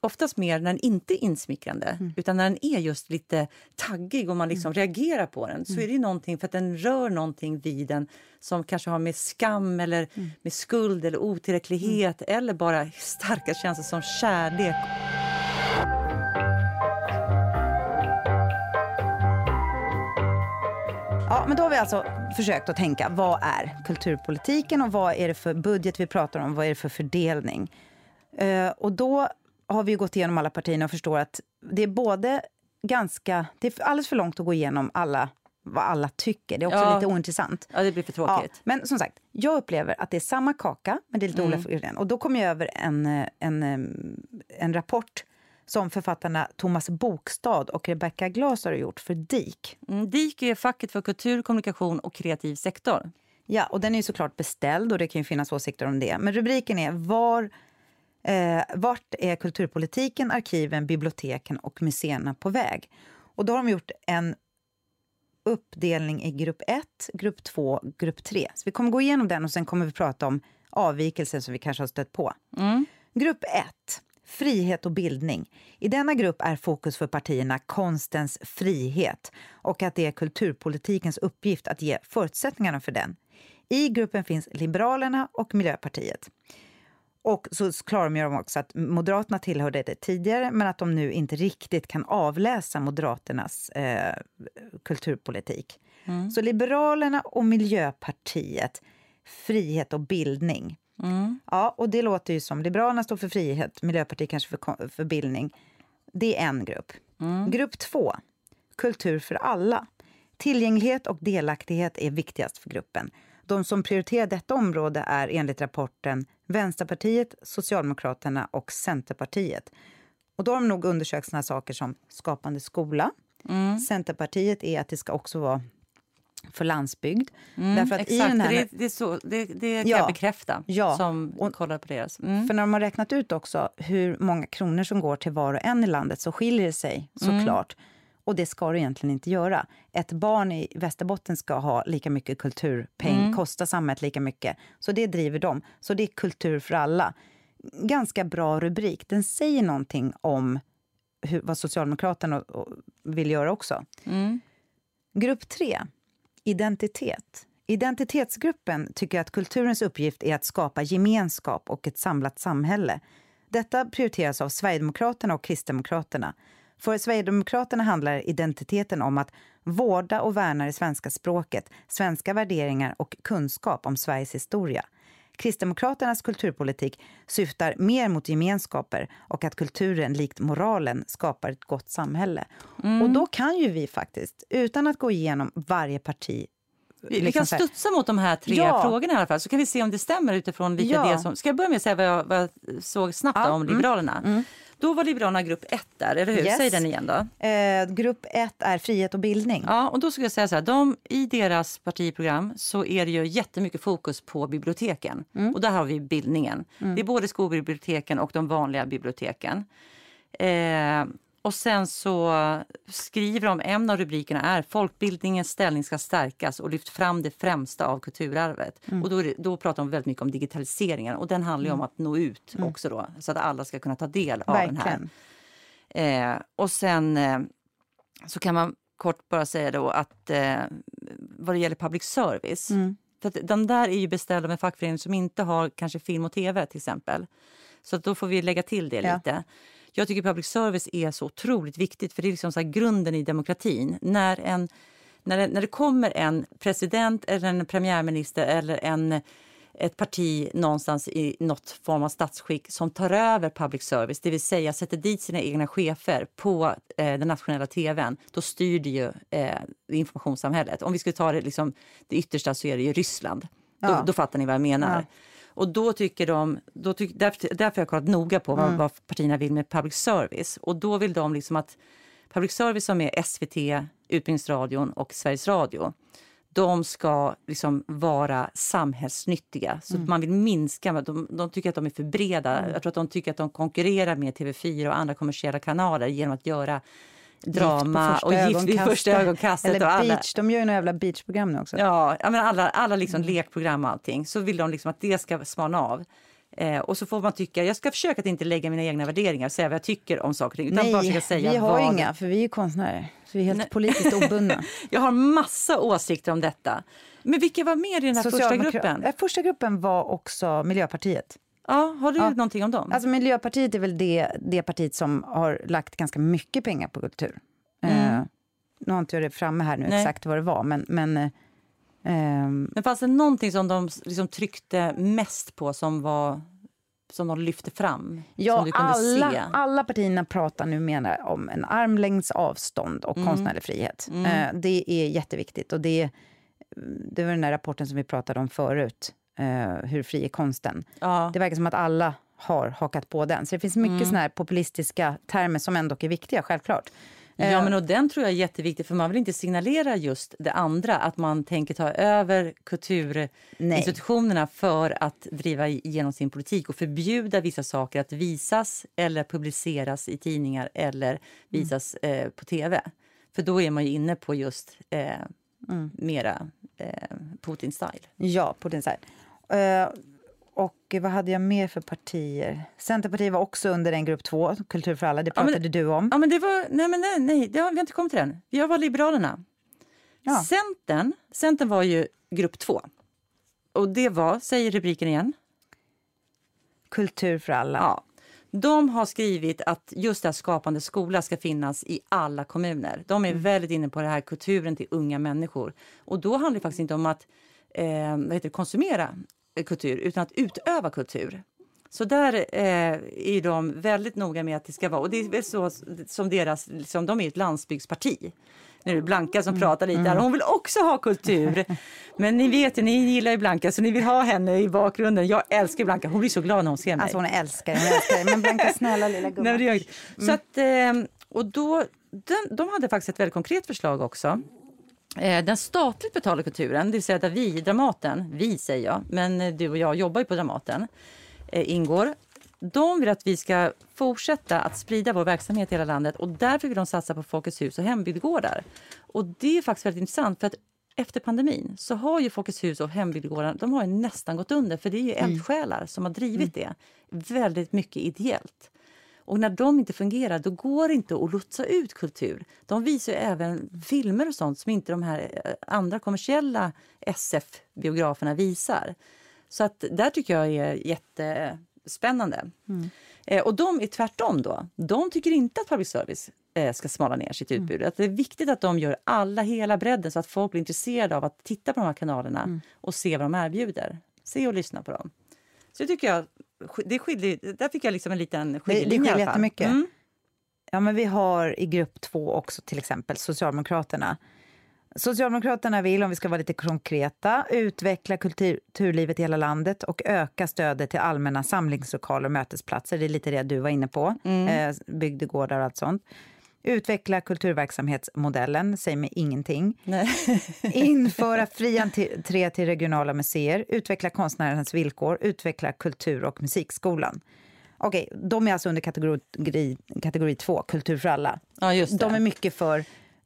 oftast mer när den inte är insmickrande utan när den är just lite taggig och man liksom reagerar på den så är det ju någonting för att den rör någonting vid den som kanske har med skam eller med skuld eller otillräcklighet eller bara starka känslor som kärlek. Ja, men då har vi alltså försökt att tänka, vad är kulturpolitiken och vad är det för budget vi pratar om, vad är det för fördelning? Eh, och då har vi ju gått igenom alla partierna och förstår att det är både ganska, det är alldeles för långt att gå igenom alla, vad alla tycker. Det är också Ja. lite ointressant. Ja, det blir för Ja, tråkigt. men som sagt, jag upplever att det är samma kaka, men det är lite Mm. olika. Och då kom jag över en, eh, en, eh, en rapport som författarna Thomas Bokstad och Rebecca Glas har gjort för DIK. Mm, DIK är facket för kultur, kommunikation och kreativ sektor. Ja, och den är ju såklart beställd och det kan ju finnas åsikter om det. Men rubriken är var, eh, Vart är kulturpolitiken, arkiven, biblioteken och museerna på väg? Och då har de gjort en uppdelning i grupp 1, grupp 2, grupp 3. Så vi kommer gå igenom den och sen kommer vi prata om avvikelser som vi kanske har stött på. Grupp 1. Frihet och bildning. I denna grupp är fokus för partierna konstens frihet och att det är kulturpolitikens uppgift att ge förutsättningarna för den. I gruppen finns Liberalerna och Miljöpartiet. Och så klargör de också att Moderaterna tillhörde det tidigare men att de nu inte riktigt kan avläsa Moderaternas eh, kulturpolitik. Så Liberalerna och Miljöpartiet, frihet och bildning. Mm. Ja, och det låter ju som Liberalerna står för frihet, Miljöpartiet kanske för, för bildning. Det är en grupp. Mm. Grupp två, kultur för alla. Tillgänglighet och delaktighet är viktigast för gruppen. De som prioriterar detta område är enligt rapporten Vänsterpartiet, Socialdemokraterna och Centerpartiet. Och då har de nog undersökt såna saker som Skapande skola. Mm. Centerpartiet är att det ska också vara för landsbygd. Därför att Exakt, i den här... det, det, är så, det, det kan Ja. jag bekräfta Ja. som Och- kollar på deras. Mm. För när de har räknat ut också hur många kronor som går till var och en i landet så skiljer det sig såklart. Och det ska det egentligen inte göra. Ett barn i Västerbotten ska ha lika mycket kulturpeng, kosta samhället lika mycket. Så det driver de. Så det är kultur för alla. Ganska bra rubrik. Den säger någonting om hur, vad Socialdemokraterna vill göra också. Mm. Grupp 3, identitet. Identitetsgruppen tycker att kulturens uppgift är att skapa gemenskap och ett samlat samhälle. Detta prioriteras av Sverigedemokraterna och Kristdemokraterna. För Sverigedemokraterna handlar identiteten om att vårda och värna det svenska språket, svenska värderingar och kunskap om Sveriges historia. Kristdemokraternas kulturpolitik syftar mer mot gemenskaper och att kulturen, likt moralen, skapar ett gott samhälle. Och då kan ju vi faktiskt, utan att gå igenom varje parti... Vi, vi liksom kan studsa mot de här tre Ja. frågorna i alla fall, så kan vi se om det stämmer utifrån vilka Ja. det som... Ska jag börja med att säga vad jag, vad jag såg snabbt Ja, om mm, Liberalerna? Då var Liberalerna grupp ett där, eller hur? Yes. Säg den igen då. Eh, grupp ett är frihet och bildning. Ja, och då skulle jag säga så här, de, i deras partiprogram så är det ju jättemycket fokus på biblioteken. Mm. Och där har vi bildningen. Det är både skolbiblioteken och de vanliga biblioteken. Eh, och sen så skriver de, en av rubrikerna är folkbildningens ställning ska stärkas och lyft fram det främsta av kulturarvet. Mm. Och då, det, då pratar de väldigt mycket om digitaliseringen och den handlar ju om att nå ut Mm. också då, så att alla ska kunna ta del av den här. Verkligen. Eh, och sen eh, så kan man kort bara säga då att eh, vad det gäller public service. Mm. För att de där är ju beställda med fackföreningar som inte har kanske film och tv till exempel. Så då får vi lägga till det Ja. lite. Jag tycker public service är så otroligt viktigt för det är liksom så grunden i demokratin. När, en, när, det, när det kommer en president eller en premiärminister eller en ett parti någonstans i något form av statsskick som tar över public service, det vill säga sätter dit sina egna chefer på eh, den nationella tvn, då styr det ju eh, informationssamhället. Om vi skulle ta det, liksom, det yttersta så är det ju Ryssland. Då, Ja. då fattar ni vad jag menar. Ja. Och då tycker de, då tyck, därför, därför har jag kollat noga på vad, vad partierna vill med public service. Och då vill de liksom att public service som är SVT, Utbildningsradion och Sveriges Radio, de ska liksom vara samhällsnyttiga. Så att man vill minska, de, de tycker att de är för breda. Jag tror att de tycker att de konkurrerar med TV4 och andra kommersiella kanaler genom att göra drama och gift vid första ögonkastet. Eller och alla, beach, de gör ju några jävla beachprogram nu också. Ja, men alla, alla liksom Mm. lekprogram och allting. Så vill de liksom att det ska smalna av. Eh, och så får man tycka, jag ska försöka att inte lägga mina egna värderingar, säga vad jag tycker om saker och. Utan bara försöka Nej, säga vi har vad... inga, för vi är konstnärer. Så vi är helt politiskt obundna. Jag har massa åsikter om detta. Men vilka var med i den här första gruppen? Eh, Första gruppen var också Miljöpartiet. Ja, har du Ja. någonting om dem? Alltså Miljöpartiet är väl det, det partiet som har lagt ganska mycket pengar på kultur. Eh, nu har inte jag det framme här nu Mm. Nej. exakt vad det var, men... men eh, ehm, Men fanns det någonting som de liksom tryckte mest på som var som de lyfte fram? Ja, som du kunde alla, se? alla partierna pratar numera om en armlängds avstånd och Mm. konstnärlig frihet. Eh, det är jätteviktigt. Och det, det var den där rapporten som vi pratade om förut, eh, hur fri är konsten. Ja. Det verkar som att alla har hakat på den. Så det finns mycket såna här populistiska termer som ändå är viktiga, självklart. Ja, men och den tror jag är jätteviktig för man vill inte signalera just det andra, att man tänker ta över kulturinstitutionerna för att driva igenom sin politik och förbjuda vissa saker att visas eller publiceras i tidningar eller visas eh, på tv. För då är man ju inne på just eh, mera eh, Putin-style. Ja. Eh, och vad hade jag mer för partier? Centerpartiet var också under en grupp två, Kultur för alla. Det Ja, men- pratade du om. Ja, men det var, nej, men nej, nej det har, vi har inte kommit till den. Jag var Liberalerna. Ja. Centern, Centern var ju grupp två. Och det var, säger rubriken igen, Kultur för alla. Ja. De har skrivit att just det här Skapande skola ska finnas i alla kommuner. De är Mm. väldigt inne på det här kulturen till unga människor. Och då handlar det faktiskt inte om att eh, vad heter det, konsumera kultur utan att utöva kultur. Så där eh, är de väldigt noga med att det ska vara. Och det är väl så som deras, liksom, de är ett landsbygdsparti. Nu är det Blanka som mm. pratar lite här. Hon vill också ha kultur. Men ni vet ju, ni gillar ju Blanka så ni vill ha henne i bakgrunden. Jag älskar Blanka. Hon blir så glad när hon ser mig. Alltså hon älskar, hon älskar Men Blanka, snälla lilla gumman. Nej, mm. Så att, eh, och då, de, de hade faktiskt ett väldigt konkret förslag också. Eh, den statligt betalda kulturen, det vill säga där vi, Dramaten, vi säger jag, men du och jag jobbar ju på Dramaten, eh, ingår. De vill att vi ska fortsätta att sprida vår verksamhet i hela landet och därför vill de satsa på Folkets hus och hembygdegårdar. Och det är faktiskt väldigt intressant för att efter pandemin så har ju Folkets hus och hembygdegårdar de har nästan gått under för det är ju mm. eldsjälar som har drivit mm. det väldigt mycket ideellt. Och när de inte fungerar då går det inte att lotsa ut kultur. De visar även filmer och sånt som inte de här eh, andra kommersiella SF-biograferna visar. Så att där tycker jag är jättespännande. Mm. Eh, och de är tvärtom då. De tycker inte att public service eh, ska smala ner sitt mm. utbud. Mm. Att det är viktigt att de gör alla, hela bredden så att folk blir intresserade av att titta på de här kanalerna mm. och se vad de erbjuder. Se och lyssna på dem. Så det tycker jag det skiljer, där fick jag liksom en liten skiljelinje. Det, det skiljer jättemycket. Mm. Ja, men vi har i grupp två också till exempel Socialdemokraterna. Socialdemokraterna vill, om vi ska vara lite konkreta, utveckla kulturlivet i hela landet och öka stödet till allmänna samlingslokaler och mötesplatser. Det är lite det du var inne på, mm. eh, bygdegårdar och allt sånt. Utveckla kulturverksamhetsmodellen, säger mig ingenting. Nej. Införa fri entré till regionala museer, utveckla konstnärernas villkor, utveckla kultur och musikskolan. Okej, de är alltså under kategori, kategori två, kultur för alla. Ja, just det. De är mycket för,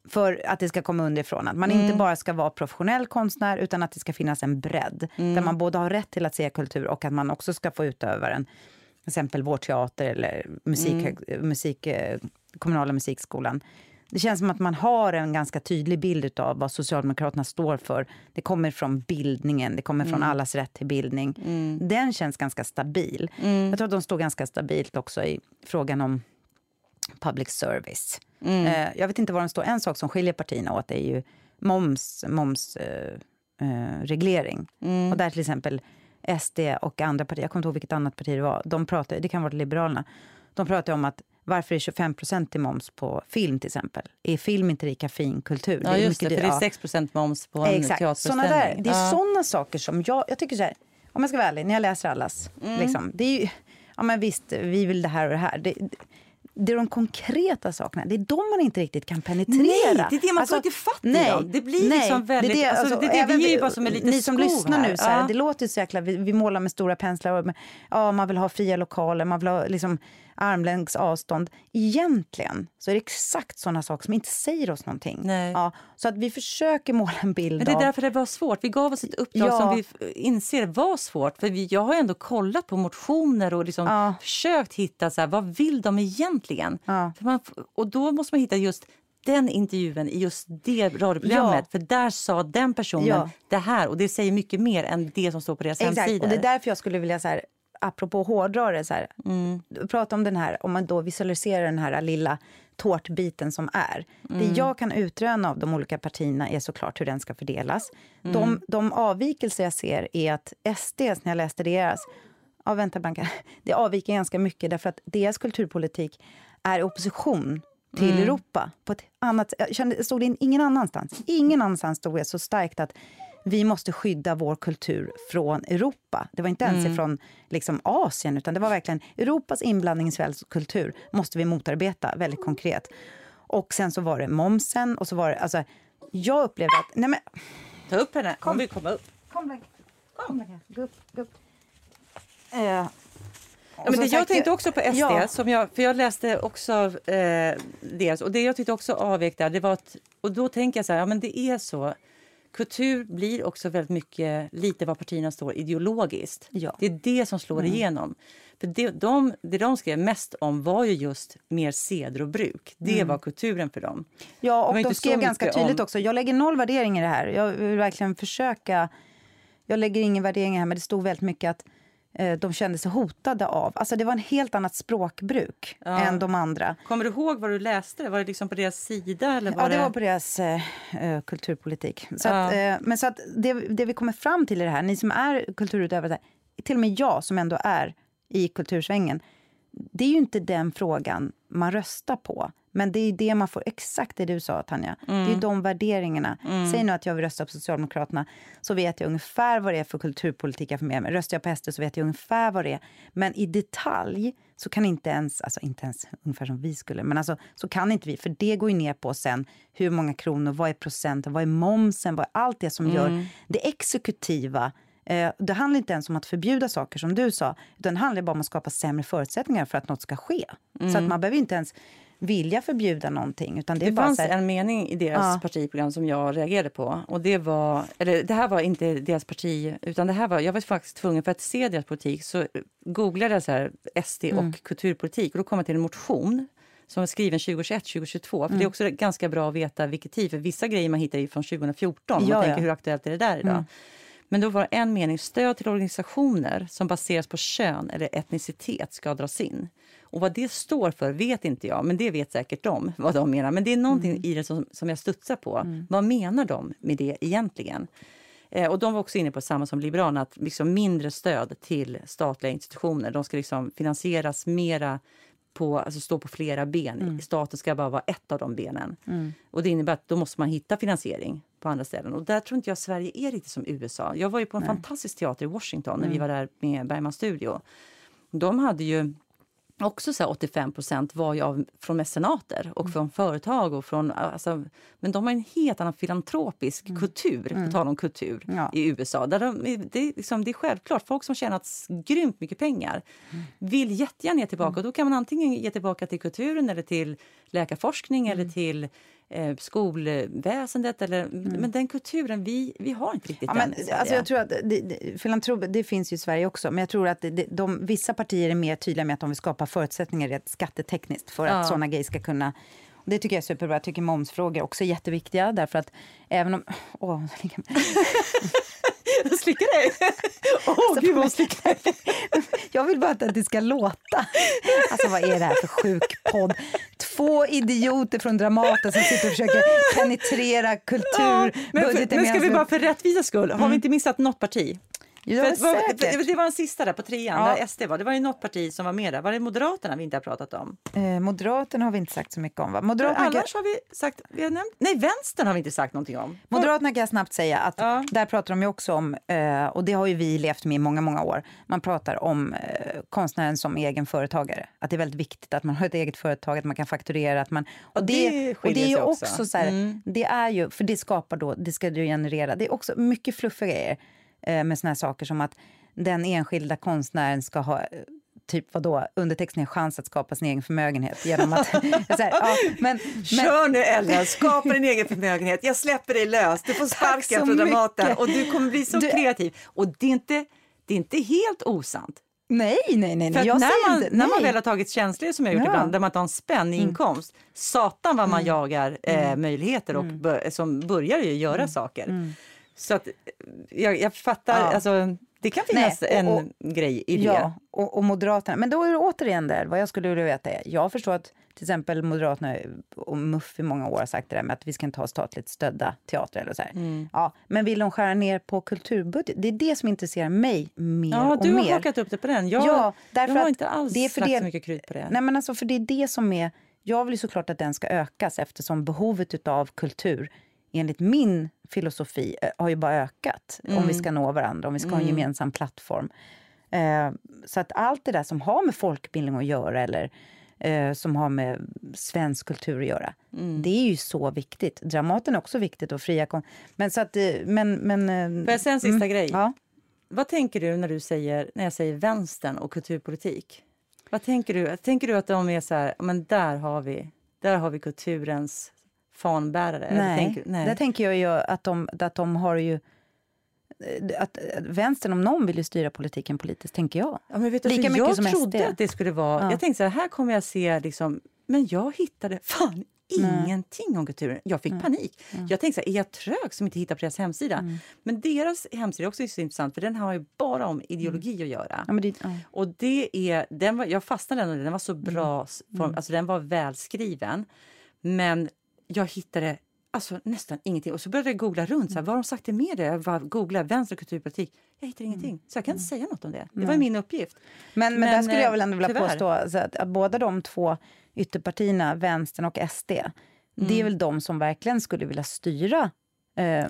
för att det ska komma underifrån. Att man mm. inte bara ska vara professionell konstnär utan att det ska finnas en bredd. Mm. Där man både har rätt till att se kultur och att man också ska få utöva den. Exempel vår teater eller musik, mm. musik eh, kommunala musikskolan. Det känns som att man har en ganska tydlig bild av vad Socialdemokraterna står för. Det kommer från bildningen, det kommer från mm. allas rätt till bildning. Mm. Den känns ganska stabil. Mm. Jag tror att de står ganska stabilt också i frågan om public service. Mm. Eh, jag vet inte var de står. En sak som skiljer partierna åt är ju moms, momsreglering. Eh, eh, och där till exempel SD och andra partier, jag kommer inte ihåg vilket annat parti det var, de pratar, det kan vara Liberalerna, de pratar om att varför är 25 i moms på film till exempel? Är film inte lika fin kultur? Ja, det just det, för det är 6% moms på en Exakt. Såna där, det är ja. såna saker som jag, jag tycker så här, om jag ska vara ärlig, när jag läser allas, mm. liksom, det är ju, ja men visst, vi vill det här och det här. Det, det är de konkreta sakerna, det är de man inte riktigt kan penetrera. Nej, det är det man alltså, får inte fatt i nej, dem. Det blir nej, liksom väldigt... Det, det, alltså, alltså, det, det, det är bara som en liten Ni som lyssnar här. nu, så här, ja. det låter så jäkla... Vi, vi målar med stora penslar och ja, man vill ha fria lokaler, man vill ha liksom, armlängds avstånd. Egentligen så är det exakt såna saker som inte säger oss någonting. Nej. Ja, så att vi försöker måla en bild Men Det är därför det var svårt. Vi gav oss ett uppdrag ja. som vi inser var svårt. För vi, jag har ändå kollat på motioner och liksom ja. försökt hitta så här, vad vill de egentligen. Ja. Man, och då måste man hitta just den intervjun i just det radioprogrammet. Ja. För där sa den personen ja. det här och det säger mycket mer än det som står på deras Exakt. hemsida. Och det är därför jag skulle vilja så här, apropå hårdra det, så här, mm. prata om den här, om man då visualiserar den här lilla tårtbiten som är. Mm. Det jag kan utröna av de olika partierna är såklart hur den ska fördelas. Mm. De, de avvikelser jag ser är att SD, när jag läste deras, ja vänta Blanka, det avviker ganska mycket därför att deras kulturpolitik är opposition till mm. Europa. På ett annat, jag kände, stod det ingen annanstans. Ingen annanstans stod det så starkt att vi måste skydda vår kultur från Europa. Det var inte ens mm. från liksom, Asien, utan det var verkligen Europas inblandning i svensk kultur måste vi motarbeta väldigt konkret. Och sen så var det momsen och så var det, alltså, jag upplevde att, nej men... Ta upp henne, kom. hon vill komma upp. Kom, Blanka. Kom, Blanka. Gå upp, gå upp. Eh, Ja, men det, jag tänkte också på SD, ja. som jag, för jag läste också eh, det. Och det jag tyckte också avvek där, det var att, och då tänker jag så här, ja men det är så kultur blir också väldigt mycket lite var partierna står ideologiskt. Ja. Det är det som slår mm. igenom. För det de, det de skrev mest om var ju just mer seder och bruk. Det mm. var kulturen för dem. Ja, och de skrev ganska tydligt om... också. Jag lägger noll värdering i det här. Jag vill verkligen försöka. Jag lägger ingen värdering här, men det stod väldigt mycket att de kände sig hotade av. Alltså det var en helt annat språkbruk Ja. än de andra. Kommer du ihåg vad du läste? Var det liksom på deras sida? Eller var Ja, det var på deras eh, eh, kulturpolitik. Så Ja. att, eh, men så att det, det vi kommer fram till i det här, ni som är kulturutövare, till och med jag som ändå är i kultursvängen, det är ju inte den frågan man röstar på. Men det är det man får, exakt det du sa Tanja, det är ju de värderingarna. Säg nu att jag vill rösta på Socialdemokraterna, så vet jag ungefär vad det är för kulturpolitik jag får med mig. Röstar jag på SD så vet jag ungefär vad det är. Men i detalj så kan inte ens, alltså inte ens ungefär som vi skulle, men alltså så kan inte vi, för det går ju ner på sen hur många kronor, vad är procenten, vad är momsen, vad är allt det som gör det exekutiva Eh, Det handlar inte ens om att förbjuda saker som du sa, utan det handlar bara om att skapa sämre förutsättningar för att något ska ske. Så att man behöver inte ens vilja förbjuda någonting. Utan det är Det fanns här, en mening i deras Ja. partiprogram som jag reagerade på. Och det var, eller det här var inte deras parti, utan det här var, jag var faktiskt tvungen för att se deras politik så googlade jag så här SD och Mm. kulturpolitik och då kom jag till en motion som var skriven 2021-2022. För Mm. det är också ganska bra att veta vilket tid, för vissa grejer man hittar ju från 2014. Man Ja, tänker ja. Mm. hur aktuellt är det där idag? Men då var en mening, stöd till organisationer som baseras på kön eller etnicitet ska dras in. Och vad det står för vet inte jag, men det vet säkert de vad de menar. Men det är någonting Mm. i det som, som jag studsar på. Vad menar de med det egentligen? Eh, och de var också inne på samma som Liberalerna, att liksom mindre stöd till statliga institutioner. De ska liksom finansieras mera på, alltså stå på flera ben. Mm. Staten ska bara vara ett av de benen. Och det innebär att då måste man hitta finansiering på andra ställen. Och där tror inte jag Sverige är riktigt som USA. Jag var ju på en fantastisk teater i Washington Mm. när vi var där med Bergman Studio. De hade ju också så här 85 var ju av, från mecenater Mm. och från företag. Och från, alltså, men de har en helt annan filantropisk kultur, på tal om kultur, Mm. Ja. i USA. Där de, det, är liksom, det är självklart, folk som tjänat grymt mycket pengar vill jättegärna ge tillbaka. Och då kan man antingen ge tillbaka till kulturen eller till läkarforskning eller till eh, skolväsendet. Eller, Men den kulturen, vi, vi har inte riktigt Ja, den men, alltså jag tror att det, det, filantrop, det finns ju i Sverige också, men jag tror att det, de, vissa partier är mer tydliga med att de vill skapa förutsättningar rent skattetekniskt för Ja. att sådana grejer ska kunna det tycker jag är superbra. Jag tycker momsfrågor också är jätteviktiga. Därför att även om... Åh, Jag slickar dig! Åh, gud vad hon slickar jag vill bara att det ska låta. Alltså vad är det här för sjuk podd? Två idioter från Dramaten som sitter och försöker penetrera kultur. Ja, men, budgeten men ska vi bara för rättvisas skull, har vi inte missat något parti? Det, var den sista där på trean, Ja. där SD var. Det var ju något parti som var med där. Var det Moderaterna vi inte har pratat om? Eh, Moderaterna har vi inte sagt så mycket om. Va? Moderaterna, annars har vi sagt, vi har nämnt, nej Vänstern har vi inte sagt någonting om. Moderaterna kan jag snabbt säga att Ja. där pratar de ju också om, eh, och det har ju vi levt med i många, många år. Man pratar om eh, konstnären som egen företagare. Att det är väldigt viktigt att man har ett eget företag, att man kan fakturera. Att man, och, det det, och det är ju också, också. så här, Mm. det är ju, för det skapar då, det ska du generera. Det är också mycket fluffiga grejer med såna här saker som att den enskilda konstnären ska ha eh, typ vadå, underteckna chans att skapa sin egen förmögenhet genom att... här, ja, men, men, Kör nu Ellen, skapa din egen förmögenhet. Jag släpper dig lös. Du får sparken från Dramaten och du kommer bli så Du- kreativ. Och det är inte, det är inte helt osant. nej, nej, nej. För när, man, inte, när man väl har tagit tjänster som jag gjort Ja. Mm. ibland, där man inte har en spänn i inkomst, satan vad man jagar eh, möjligheter och Mm. som börjar ju göra saker. Så att, eh, jag, jag fattar, Ja. alltså, det kan finnas Nej, och- en grej i det. Ja, och, och Moderaterna. Men då är det återigen där, vad jag skulle vilja veta är, jag förstår att till exempel Moderaterna och MUF i många år har sagt det där med att vi ska inte ha statligt stödda teatrar eller så. Mm. Ja, men vill de skära ner på kulturbudget? Det är det som intresserar mig mer Ja, och du har mer. hakat upp det på den. Jag, Ja, därför jag har inte alls det är för lagt det- så mycket krut på det. Nej, men alltså, för det är det som är... Jag vill såklart att den ska ökas eftersom behovet av kultur enligt min filosofi eh, har ju bara ökat om Mm. vi ska nå varandra, om vi ska ha en gemensam plattform. Eh, så att allt det där som har med folkbildning att göra eller eh, som har med svensk kultur att göra, Mm. det är ju så viktigt. Dramaten är också viktigt och fria kon- Men så att... eh, Men, men, eh, Får jag säga en sista grej? Ja. Vad tänker du när, du säger, när jag säger vänstern och kulturpolitik? Vad tänker du? Tänker du att de är så här, men där har vi, där har vi kulturens fanbärare? Nej, tänker, nej. där tänker jag ju att de, att de har ju... Att, att vänstern om någon vill ju styra politiken politiskt, tänker jag. Ja, men vet du, Lika mycket jag som trodde SD. att det skulle vara... Ja. Jag tänkte så här, här kommer jag se... Liksom, men jag hittade... Fan, ingenting om kulturen. Jag fick panik. Jag tänkte så här, är jag trög som inte hittar på deras hemsida? Mm. Men deras hemsida är också så intressant för den har ju bara om ideologi att göra. Ja, men det, ja. Och det är, den var, jag fastnade i den var så bra, s- form, alltså den var välskriven. Men jag hittade alltså, nästan ingenting. Och så började jag googla runt. Så här, vad har de sagt i media? Jag bara googlade vänster kulturpolitik. Jag hittade ingenting. Så jag kan inte säga något om det. Det var min uppgift. Men, men, Men, där skulle jag väl eh, ändå vilja tyvärr. påstå att, att båda de två ytterpartierna, vänstern och SD, det är Mm. väl de som verkligen skulle vilja styra eh,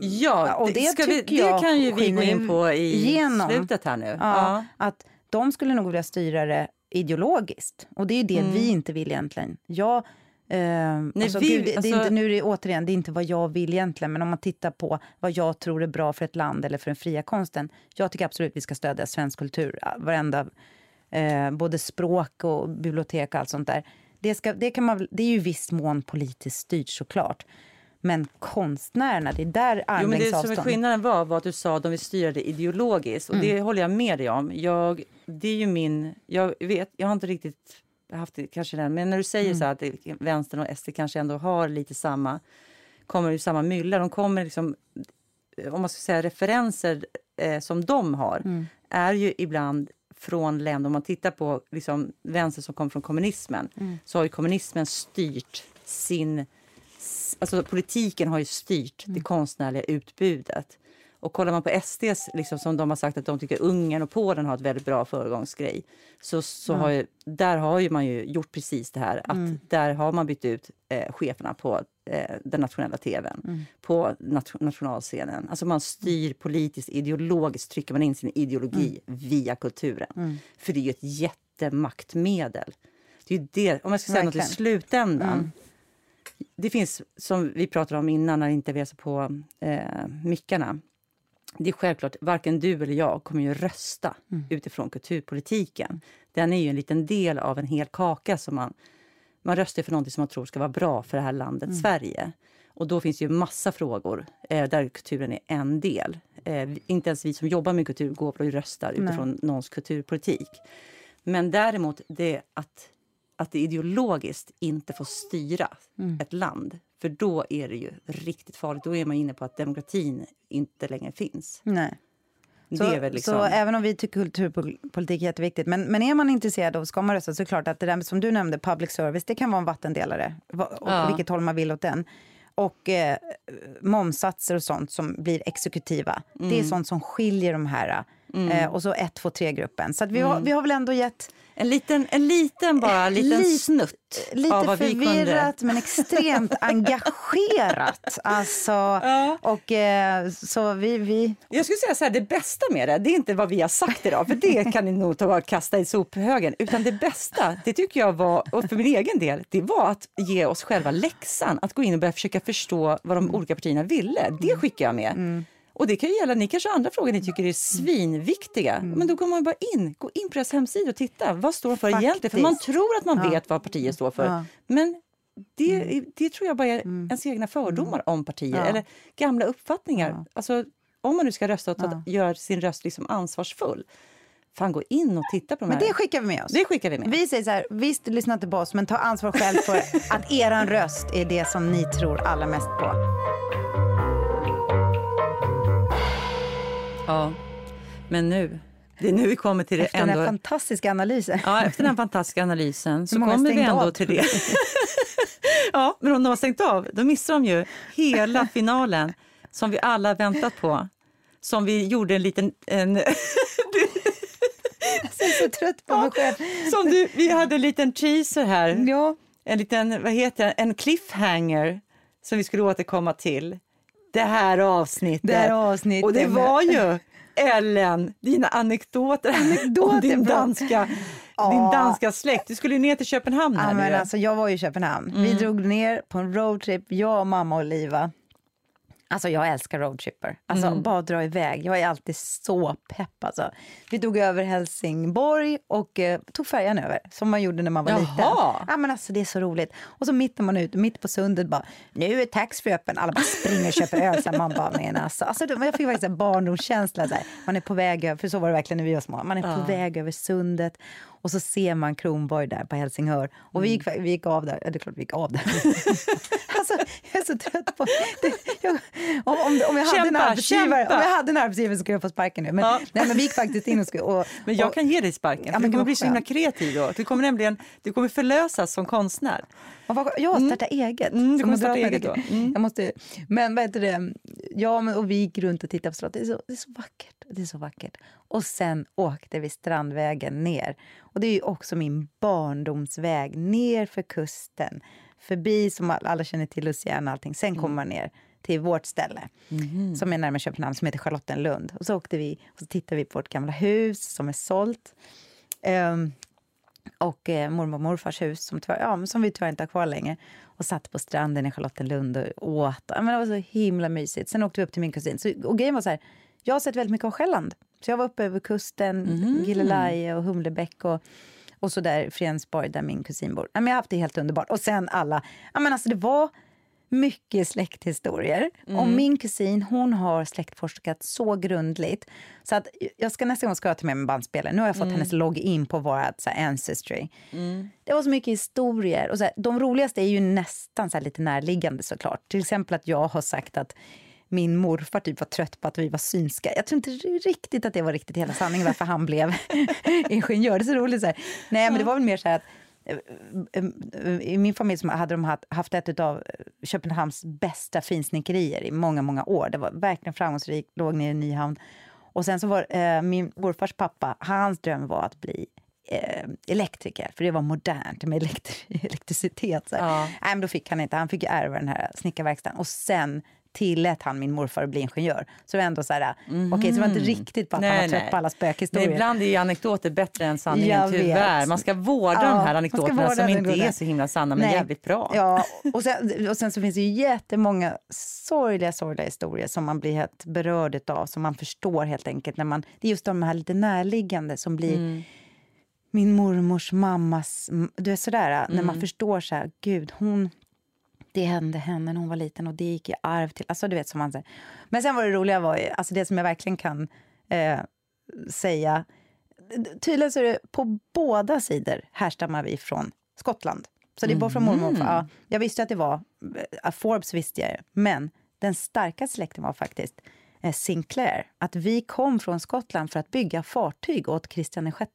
Ja, och det ska vi, det kan ju vi gå in på i igenom. slutet här nu. Ja, Ja. Att de skulle nog vilja styra det ideologiskt. Och det är det Mm. vi inte vill egentligen. Jag, eh, alltså, vi- gud, det, det är alltså- inte, nu är det återigen, det är inte vad jag vill egentligen, men om man tittar på vad jag tror är bra för ett land eller för den fria konsten. Jag tycker absolut vi ska stödja svensk kultur, varenda, eh, både språk och bibliotek och allt sånt där. Det, ska, det, kan man, det är ju i viss mån politiskt styrt såklart. Men konstnärerna, det är där Jo, men armlängds det som skillnaden var, var att du sa att de vill styra det ideologiskt. Och det håller jag med dig om. Jag, det är ju min... Jag vet, jag har inte riktigt haft kanske den, men när du säger så här att vänstern och SD kanske ändå har lite samma, kommer ur samma mylla. De kommer liksom, om man ska säga referenser eh, som de har, är ju ibland från länder, om man tittar på liksom, vänster som kommer från kommunismen, så har ju kommunismen styrt sin alltså politiken har ju styrt det konstnärliga utbudet. Och kollar man på SDs, liksom, som de har sagt att de tycker Ungern och Polen har ett väldigt bra föregångsgrej, så, så har ju, där har ju man ju gjort precis det här. Att Där har man bytt ut eh, cheferna på eh, den nationella tvn, på nat- nationalscenen. Alltså man styr politiskt, ideologiskt trycker man in sin ideologi via kulturen. För det är ju ett jättemaktmedel. Det är det, om jag ska säga något i Verkligen. slutändan, det finns, som vi pratade om innan när vi inte var så på eh, mickarna. Det är självklart, varken du eller jag kommer ju rösta utifrån kulturpolitiken. Den är ju en liten del av en hel kaka som man, man röstar för någonting som man tror ska vara bra för det här landet Sverige. Och då finns det ju massa frågor eh, där kulturen är en del. Eh, inte ens vi som jobbar med kultur går och röstar utifrån någons kulturpolitik. Men däremot det att, att det ideologiskt inte får styra ett land. För då är det ju riktigt farligt. Då är man inne på att demokratin inte längre finns. Nej. Så, liksom... så även om vi tycker kulturpolitik är jätteviktigt, men, men är man intresserad och ska man rösta så är det klart att det där som du nämnde, public service, det kan vara en vattendelare, va- och Ja. vilket håll man vill åt den. Och eh, momsatser och sånt som blir exekutiva, det är Mm. sånt som skiljer de här. Eh, och så 1, 2, 3-gruppen. Så vi, Mm. har, vi har väl ändå gett En liten, en liten bara, liten Lite- snutt lite av vad vi kunde... förvirrat men extremt engagerat. Alltså, och eh, så vi, vi Jag skulle säga så här, det bästa med det, det är inte vad vi har sagt idag, för det kan ni nog ta och kasta i sophögen. Utan det bästa, det tycker jag var, och för min egen del, det var att ge oss själva läxan. Att gå in och börja försöka förstå vad de olika partierna ville. Det skickar jag med. Och det kan ju gälla, ni kanske har andra frågor ni tycker är svinviktiga. Men då går man bara in, gå in på deras hemsida och titta. Vad står de för egentligen? För man Faktiskt. tror att man vet vad partier står för. Ja. Men det, det tror jag bara är ens egna fördomar om partier. Ja. Eller gamla uppfattningar. Ja. Alltså, om man nu ska rösta och ta, Ja. gör sin röst liksom ansvarsfull. Fan, gå in och titta på de Men här. det skickar vi med oss. det skickar vi med. Vi säger så här, visst lyssna inte på oss, men ta ansvar själv för att eran röst är det som ni tror allra mest på. Ja. Men nu, det är nu vi kommer till det Efter den ändå. här fantastiska analysen. Ja, efter den fantastiska analysen så kommer vi ändå av? till det. ja, men om de har stängt av, då missar de ju hela finalen som vi alla väntat på. Som vi gjorde en liten... En, Jag är så trött på mig själv. som du, vi hade en liten teaser här. Ja. En liten, vad heter det, en cliffhanger som vi skulle återkomma till. Det här avsnittet. Det här avsnittet Och det var ju Ellen, dina anekdoter, Anekdoter om din danska, Ja. din danska släkt. Du skulle ju ner till Köpenhamn Ja, men alltså, jag var ju i Köpenhamn. Vi Mm. drog ner på en roadtrip, jag, mamma och Liva. Alltså jag älskar roadtripper. Alltså Mm. bara dra iväg. Jag är alltid så pepp alltså. Vi tog över Helsingborg och eh, tog färjan över som man gjorde när man var Jaha. liten. Ja men alltså det är så roligt. Och så mitt när man är ute, mitt på sundet bara, nu är taxfree öppen. Alla bara springer och köper öl. Så man bara, men alltså, alltså jag fick faktiskt en barndomskänsla. Så här. Man är på väg över, för så var det verkligen när vi var små. Man är på väg över sundet. Och så ser man Kronborg där på Helsingör. Och vi, gick, vi gick av där. Ja, det är klart vi gick av där. alltså, jag är så trött på... Det, jag, om, om, om, jag hade en arbetsgivare, om jag hade en arbetsgivare så skulle jag få sparken nu. Men, ja. nej, men vi gick faktiskt in och... Skulle, och, men jag kan ge dig sparken. Ja, du kommer bli så himla kreativ då. Du kommer nämligen du kommer förlösas som konstnär. Jag startar mm. eget. Mm, du kommer starta eget då. Mm. Jag måste, men vad heter det? Ja, men, och vi gick runt och tittade på slottet. Det är så, det är så vackert. Det är så vackert. Och sen åkte vi Strandvägen ner. Och det är också min barndomsväg ner för kusten. Förbi, som alla känner till, Luciana och allting. Sen kommer man ner till vårt ställe mm. som är närmare Köpenhamn, som heter Charlottenlund. Och så åkte vi och så tittade vi på vårt gamla hus som är sålt. Um, och eh, mormor och morfars hus som, tyvärr, ja, som vi tyvärr inte har kvar längre. Och satt på stranden i Charlottenlund och åt. Ja, men det var så himla mysigt. Sen åkte vi upp till min kusin. Så, och grejen var så här, jag har sett väldigt mycket av Själland. Så jag var uppe över kusten, mm. Gilleleje och Humlebäck och, och så där Fredensborg där min kusin bor. Ja, men jag har haft det helt underbart. Och sen alla, ja men alltså det var mycket släkthistorier. Mm. Och min kusin hon har släktforskat så grundligt. Så att jag ska nästa gång ska jag ta med mig bandspelare. Nu har jag fått mm. hennes login på vårt så här, Ancestry. Mm. Det var så mycket historier. Och så här, de roligaste är ju nästan så här, lite närliggande såklart. Till exempel att jag har sagt att min morfar typ var trött på att vi var synska. Jag tror inte riktigt att det var riktigt hela sanningen varför han blev ingenjör. Det är så roligt. Så här. Nej, men det var väl mer så här att i min familj hade de haft ett av Köpenhamns bästa finsnickerier i många, många år. Det var verkligen framgångsrikt, låg nere i Nyhamn. Och sen så var eh, min morfars pappa, hans dröm var att bli eh, elektriker, för det var modernt med elektri elektricitet. Så ja. Nej, men då fick han inte, han fick ärva den här snickarverkstaden. Och sen tillät han min morfar att bli ingenjör. Så det var ändå så här, mm. okej, okay, så det var inte riktigt bara att nej, han var trött på alla spökhistorier. Men ibland är ju anekdoter bättre än sanningen, jag tyvärr. Vet. Man ska vårda ja, de här anekdoterna som inte är så himla sanna, men nej. jävligt bra. Ja, och sen, och sen så finns det ju jättemånga sorgliga, sorgliga historier som man blir helt berörd av, som man förstår helt enkelt. När man, det är just de här lite närliggande som blir mm min mormors mammas... Du är sådär, mm. när man mm. förstår så här, gud, hon det hände henne när hon var liten och det gick i arv till... Alltså, du vet, som man säger. Men sen var det roliga var alltså det som jag verkligen kan eh, säga. Tydligen så är det på båda sidor härstammar vi från Skottland. Så det är bara från mormor och ja, Jag visste att det var, uh, Forbes visste jag men den starkaste släkten var faktiskt eh, Sinclair. Att vi kom från Skottland för att bygga fartyg åt Kristian VI.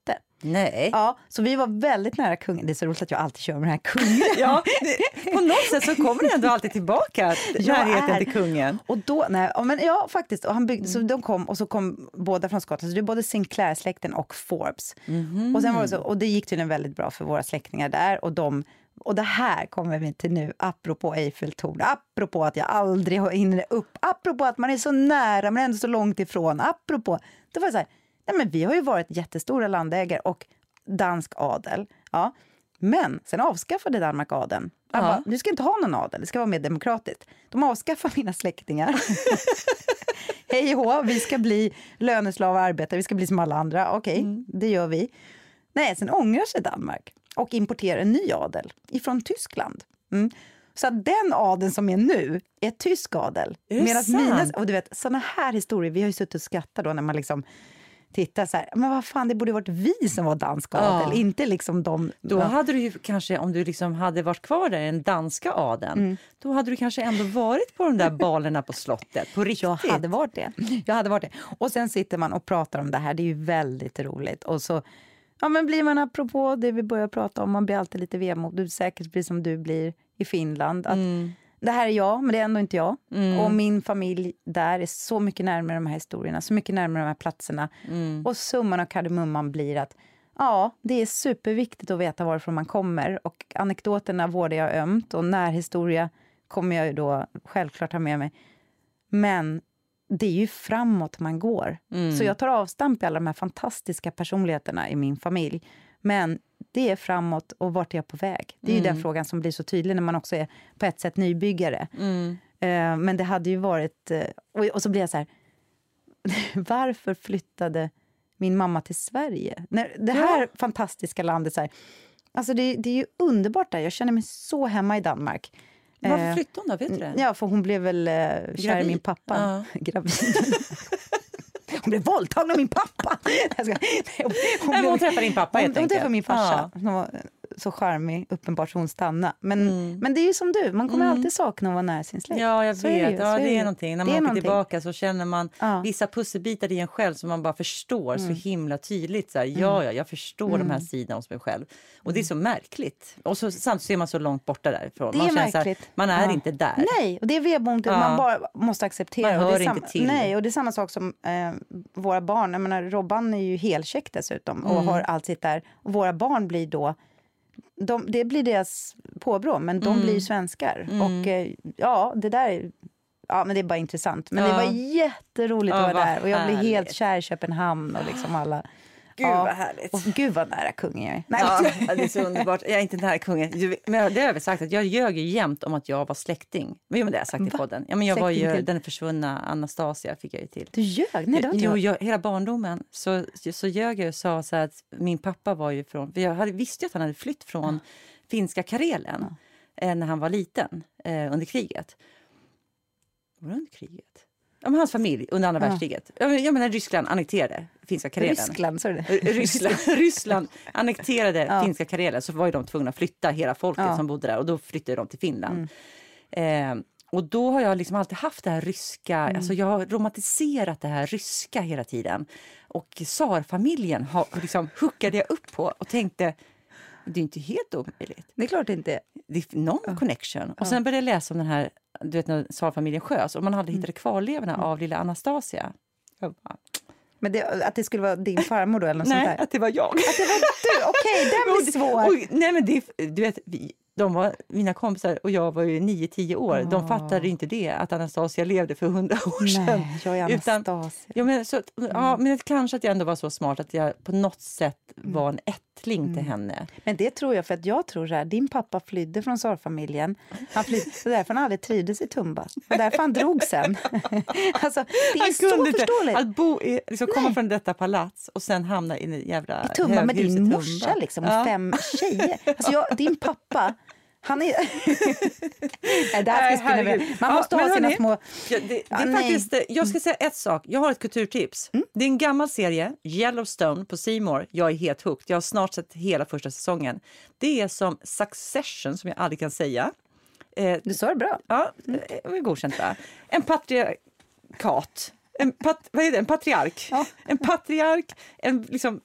Nej. Ja, så vi var väldigt nära kungen. Det är så roligt att jag alltid kör med den här kungen. ja, det, på något sätt så kommer det ändå alltid tillbaka, närheten till kungen. Och då, nej, men ja, faktiskt. Och han byggde, mm. så de kom, och så kom båda från Skottland. Så det är både Sinclair-släkten och Forbes. Mm. Och, sen var det så, och det gick tydligen väldigt bra för våra släktingar där. Och de och det här kommer vi till nu, apropå Eiffeltorn, apropå att jag aldrig hinner upp, apropå att man är så nära men ändå så långt ifrån, apropå... Det var så här, nej men vi har ju varit jättestora landägare och dansk adel. Ja. Men sen avskaffade Danmark adeln. Ja. Bara, du ska inte ha någon adel, det ska vara mer demokratiskt. De avskaffar mina släktingar. Hej och vi ska bli löneslav och arbetare, vi ska bli som alla andra. Okej, okay, mm. det gör vi. Nej, sen ångrar sig Danmark och importerar en ny adel ifrån Tyskland. Mm. Så den adeln som är nu är tysk adel. Medan mina, och du vet, såna här historier, vi har ju suttit och skrattat då när man liksom titta så här, men vad fan, det borde varit vi som var dansk adel, ja. inte liksom de... Då hade du ju kanske, om du liksom hade varit kvar där, den danska adeln, mm. då hade du kanske ändå varit på de där balerna på slottet, på riktigt. Jag hade varit det. Jag hade varit det. Och sen sitter man och pratar om det här, det är ju väldigt roligt. Och så ja, men blir man apropå det vi börjar prata om, man blir alltid lite vemodig, säkert blir som du blir i Finland. Att, mm det här är jag, men det är ändå inte jag. Mm. Och min familj där är så mycket närmare de här historierna, så mycket närmare de här platserna. Mm. Och summan av kardemumman blir att ja, det är superviktigt att veta varifrån man kommer. Och anekdoterna vårdar jag ömt och närhistoria kommer jag ju då självklart ha med mig. Men det är ju framåt man går. Mm. Så jag tar avstamp i alla de här fantastiska personligheterna i min familj. Men det är framåt och vart är jag på väg? Det är mm. den frågan som blir så tydlig när man också är på ett sätt nybyggare. Mm. Uh, men det hade ju varit... Uh, och, så blir jag så här... varför flyttade min mamma till Sverige? När det här ja. fantastiska landet... Så här, alltså det, det, är ju underbart där. Jag känner mig så hemma i Danmark. Varför eh, flyttade hon då? Vet du det? Ja, för hon blev väl kär i min pappa. Ja. Gravid. Hon blev våldtagen av min pappa! Hon, Nej, hon träffade din pappa hon, helt hon enkelt. träffade min farsa. Ja. Så charmig, uppenbart så hon stannade. Men, Mm. men det är ju som du, man kommer alltid sakna att vara nära sin släkt. Ja, jag Så är vet. ju, ja, så det är någonting. När Det man är åker någonting. tillbaka så känner man Ja. Mm. vissa pusselbitar i en själv som man bara förstår så himla tydligt. Så här, Ja, ja, jag förstår de här sidorna hos mig själv. Och det är så märkligt. Och så, samtidigt så är man så långt borta därifrån. Det man är känner så här, märkligt. man är Ja. inte där. Nej, och det är vedbonden Ja. man bara måste acceptera. Man och det är hör inte till. Nej, och det är samma sak som eh, våra barn. Jag menar, Robban är ju helcheck dessutom och Mm. har allt sitt där. Och våra barn blir då de, det blir deras påbrå, men de Mm. blir svenskar. Och eh, ja, det där är, ja, men det är bara intressant. Men det Ja. var jätteroligt Ja, att vara där. Och jag blev helt kär i Köpenhamn och liksom alla. Gud, ja. vad härligt. Och gud vad nära kungen jag är. Nej, Ja, det är så underbart. Jag är inte här kungen. Men det har jag väl sagt att jag ljög ju jämt om att jag var släkting. Men jo, men det har jag sagt i podden. Ja, men jag var ju Släkting till? den försvunna Anastasia fick jag ju till. Du ljög? Nej, det har inte Jo, jag. jag, hela barndomen så, så ljög jag och sa så att min pappa var ju från... För jag hade, visste ju att han hade flytt från finska Karelen eh, när han var liten eh, under kriget. Var det under kriget? Ja, men hans familj under andra Ja. världskriget. Jag menar, Ryssland annekterade finska Karelen. Ryssland, sa du det? Ryssland, Ryssland annekterade Ja. finska Karelen så var ju de tvungna att flytta hela folket Ja. Mm. som bodde där och då flyttade de till Finland. Eh, och då har jag liksom alltid haft det här ryska, Mm. alltså jag har romantiserat det här ryska hela tiden. Och tsarfamiljen liksom huckade jag upp på och tänkte det är inte helt omöjligt. Det är klart det inte är. Det är någon connection. Och sen började jag läsa om den här, du vet när tsarfamiljen sköts och man hade Mm. hittat kvarlevorna av lilla Anastasia. Bara, Men det, att det skulle vara din farmor då eller något sånt Nej, där? att det var jag. Att det var du? Okej, den Och blir svår. och- nej men det, du vet, vi, de var, mina kompisar och jag var ju 9-10 år. De fattade inte det, att Anastasia levde för hundra år sedan. Nej, jag är Utan-. Ja, men, så, att- ja, men kanske att jag ändå var så smart att jag på något sätt var en ättling till henne. Men det tror jag, för att jag tror så här, din pappa flydde från tsarfamiljen. Han flydde, är därför han aldrig trivdes i Tumba. Är därför han drog sen. alltså, det är Han så kunde förståeligt. att bo i, liksom komma från detta palats och sen hamna i en jävla I Tumba med din morsa liksom, och Ja. fem tjejer. Alltså jag, din pappa, han är... Nej, det här Nej, ska vidare. Man Ja, måste men ha sina hörni, små... Ja, det, det Ja, är nej. Mm. faktiskt, eh, jag ska säga ett sak. Jag har ett kulturtips. Det är en gammal serie, Yellowstone på More. Jag är helt hooked. Jag har snart sett hela första säsongen. Det är som Succession, som jag aldrig kan säga. Eh, Du sa det bra. ja, eh, det är godkänt va? En patriarkat. En, pat, vad är det? en patriark. Ja. En patriark, en liksom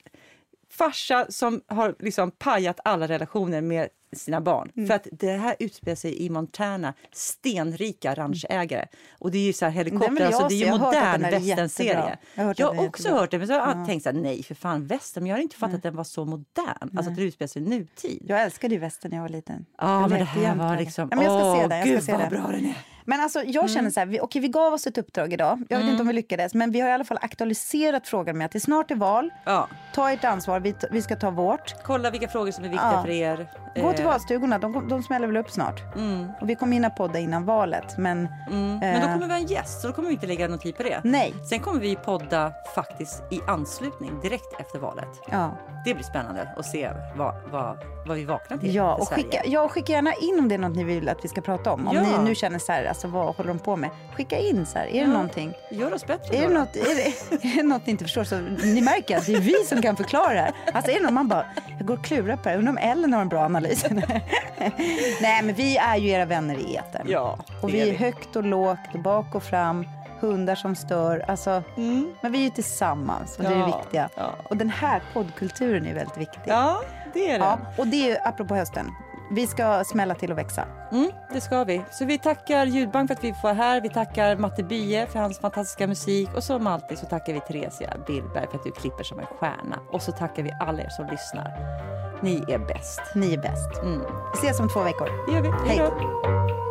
farsa som har liksom pajat alla relationer med sina barn. Mm. För att det här utspelar sig i Montana, stenrika ranchägare. Och det är ju så här helikopter, jag alltså det är ju Jag modern västernserie. Jag Jag har också jättebra. hört det, men så har jag tänkt så här, nej för fan västern, men jag har inte fattat att den var så modern. Alltså att det utspelar sig i nutid. Jag älskade ju västern när jag var liten. Ja, Jag men det här var liksom... Ja, åh. Jag gud vad bra den är! Men alltså, jag känner så här, vi, okej, vi gav oss ett uppdrag idag. Jag vet Mm. inte om vi lyckades, men vi har i alla fall aktualiserat frågan med att det snart är val. Ja. Ta ert ansvar, vi, vi ska ta vårt. Kolla vilka frågor som är viktiga Ja. för er. Gå till Eh, valstugorna, de, de smäller väl upp snart. Mm, Och vi kommer hinna podda innan valet, men mm. Men då Eh. kommer vi ha en gäst, så då kommer vi inte lägga någon tid på det. nej. Sen kommer vi podda faktiskt i anslutning direkt efter valet. Ja, Det blir spännande att se vad, vad, vad vi vaknar till ja och skicka, ja, och skicka gärna in om det är något ni vill att vi ska prata om. Om Ja. ni nu känner så här, alltså vad håller de på med? Skicka in så här, är det Ja. någonting? Gör oss bättre Är det, något, är, det, är det något ni inte förstår så ni märker att det är vi som kan förklara det här. Alltså är det något man bara, jag går och klurar på det undrar om Ellen har en bra analys. Nej men vi är ju era vänner i etern. Ja, och det vi är vi. högt och lågt, bak och fram, hundar som stör. Alltså, Mm. men vi är ju tillsammans och det är det Ja, viktiga. ja. Och den här poddkulturen är väldigt viktig. Ja, det är det. Ja, och det är apropå hösten. Vi ska smälla till och växa. Mm, det ska vi. Så vi tackar Ljudbank för att vi får vara här. Vi tackar Matte Bye för hans fantastiska musik. Och som alltid så tackar vi Theresia Billberg för att du klipper som en stjärna. Och så tackar vi alla er som lyssnar. Ni är bäst. Ni är bäst. Mm. Vi ses om två veckor. Det gör vi. Hej. Hej då.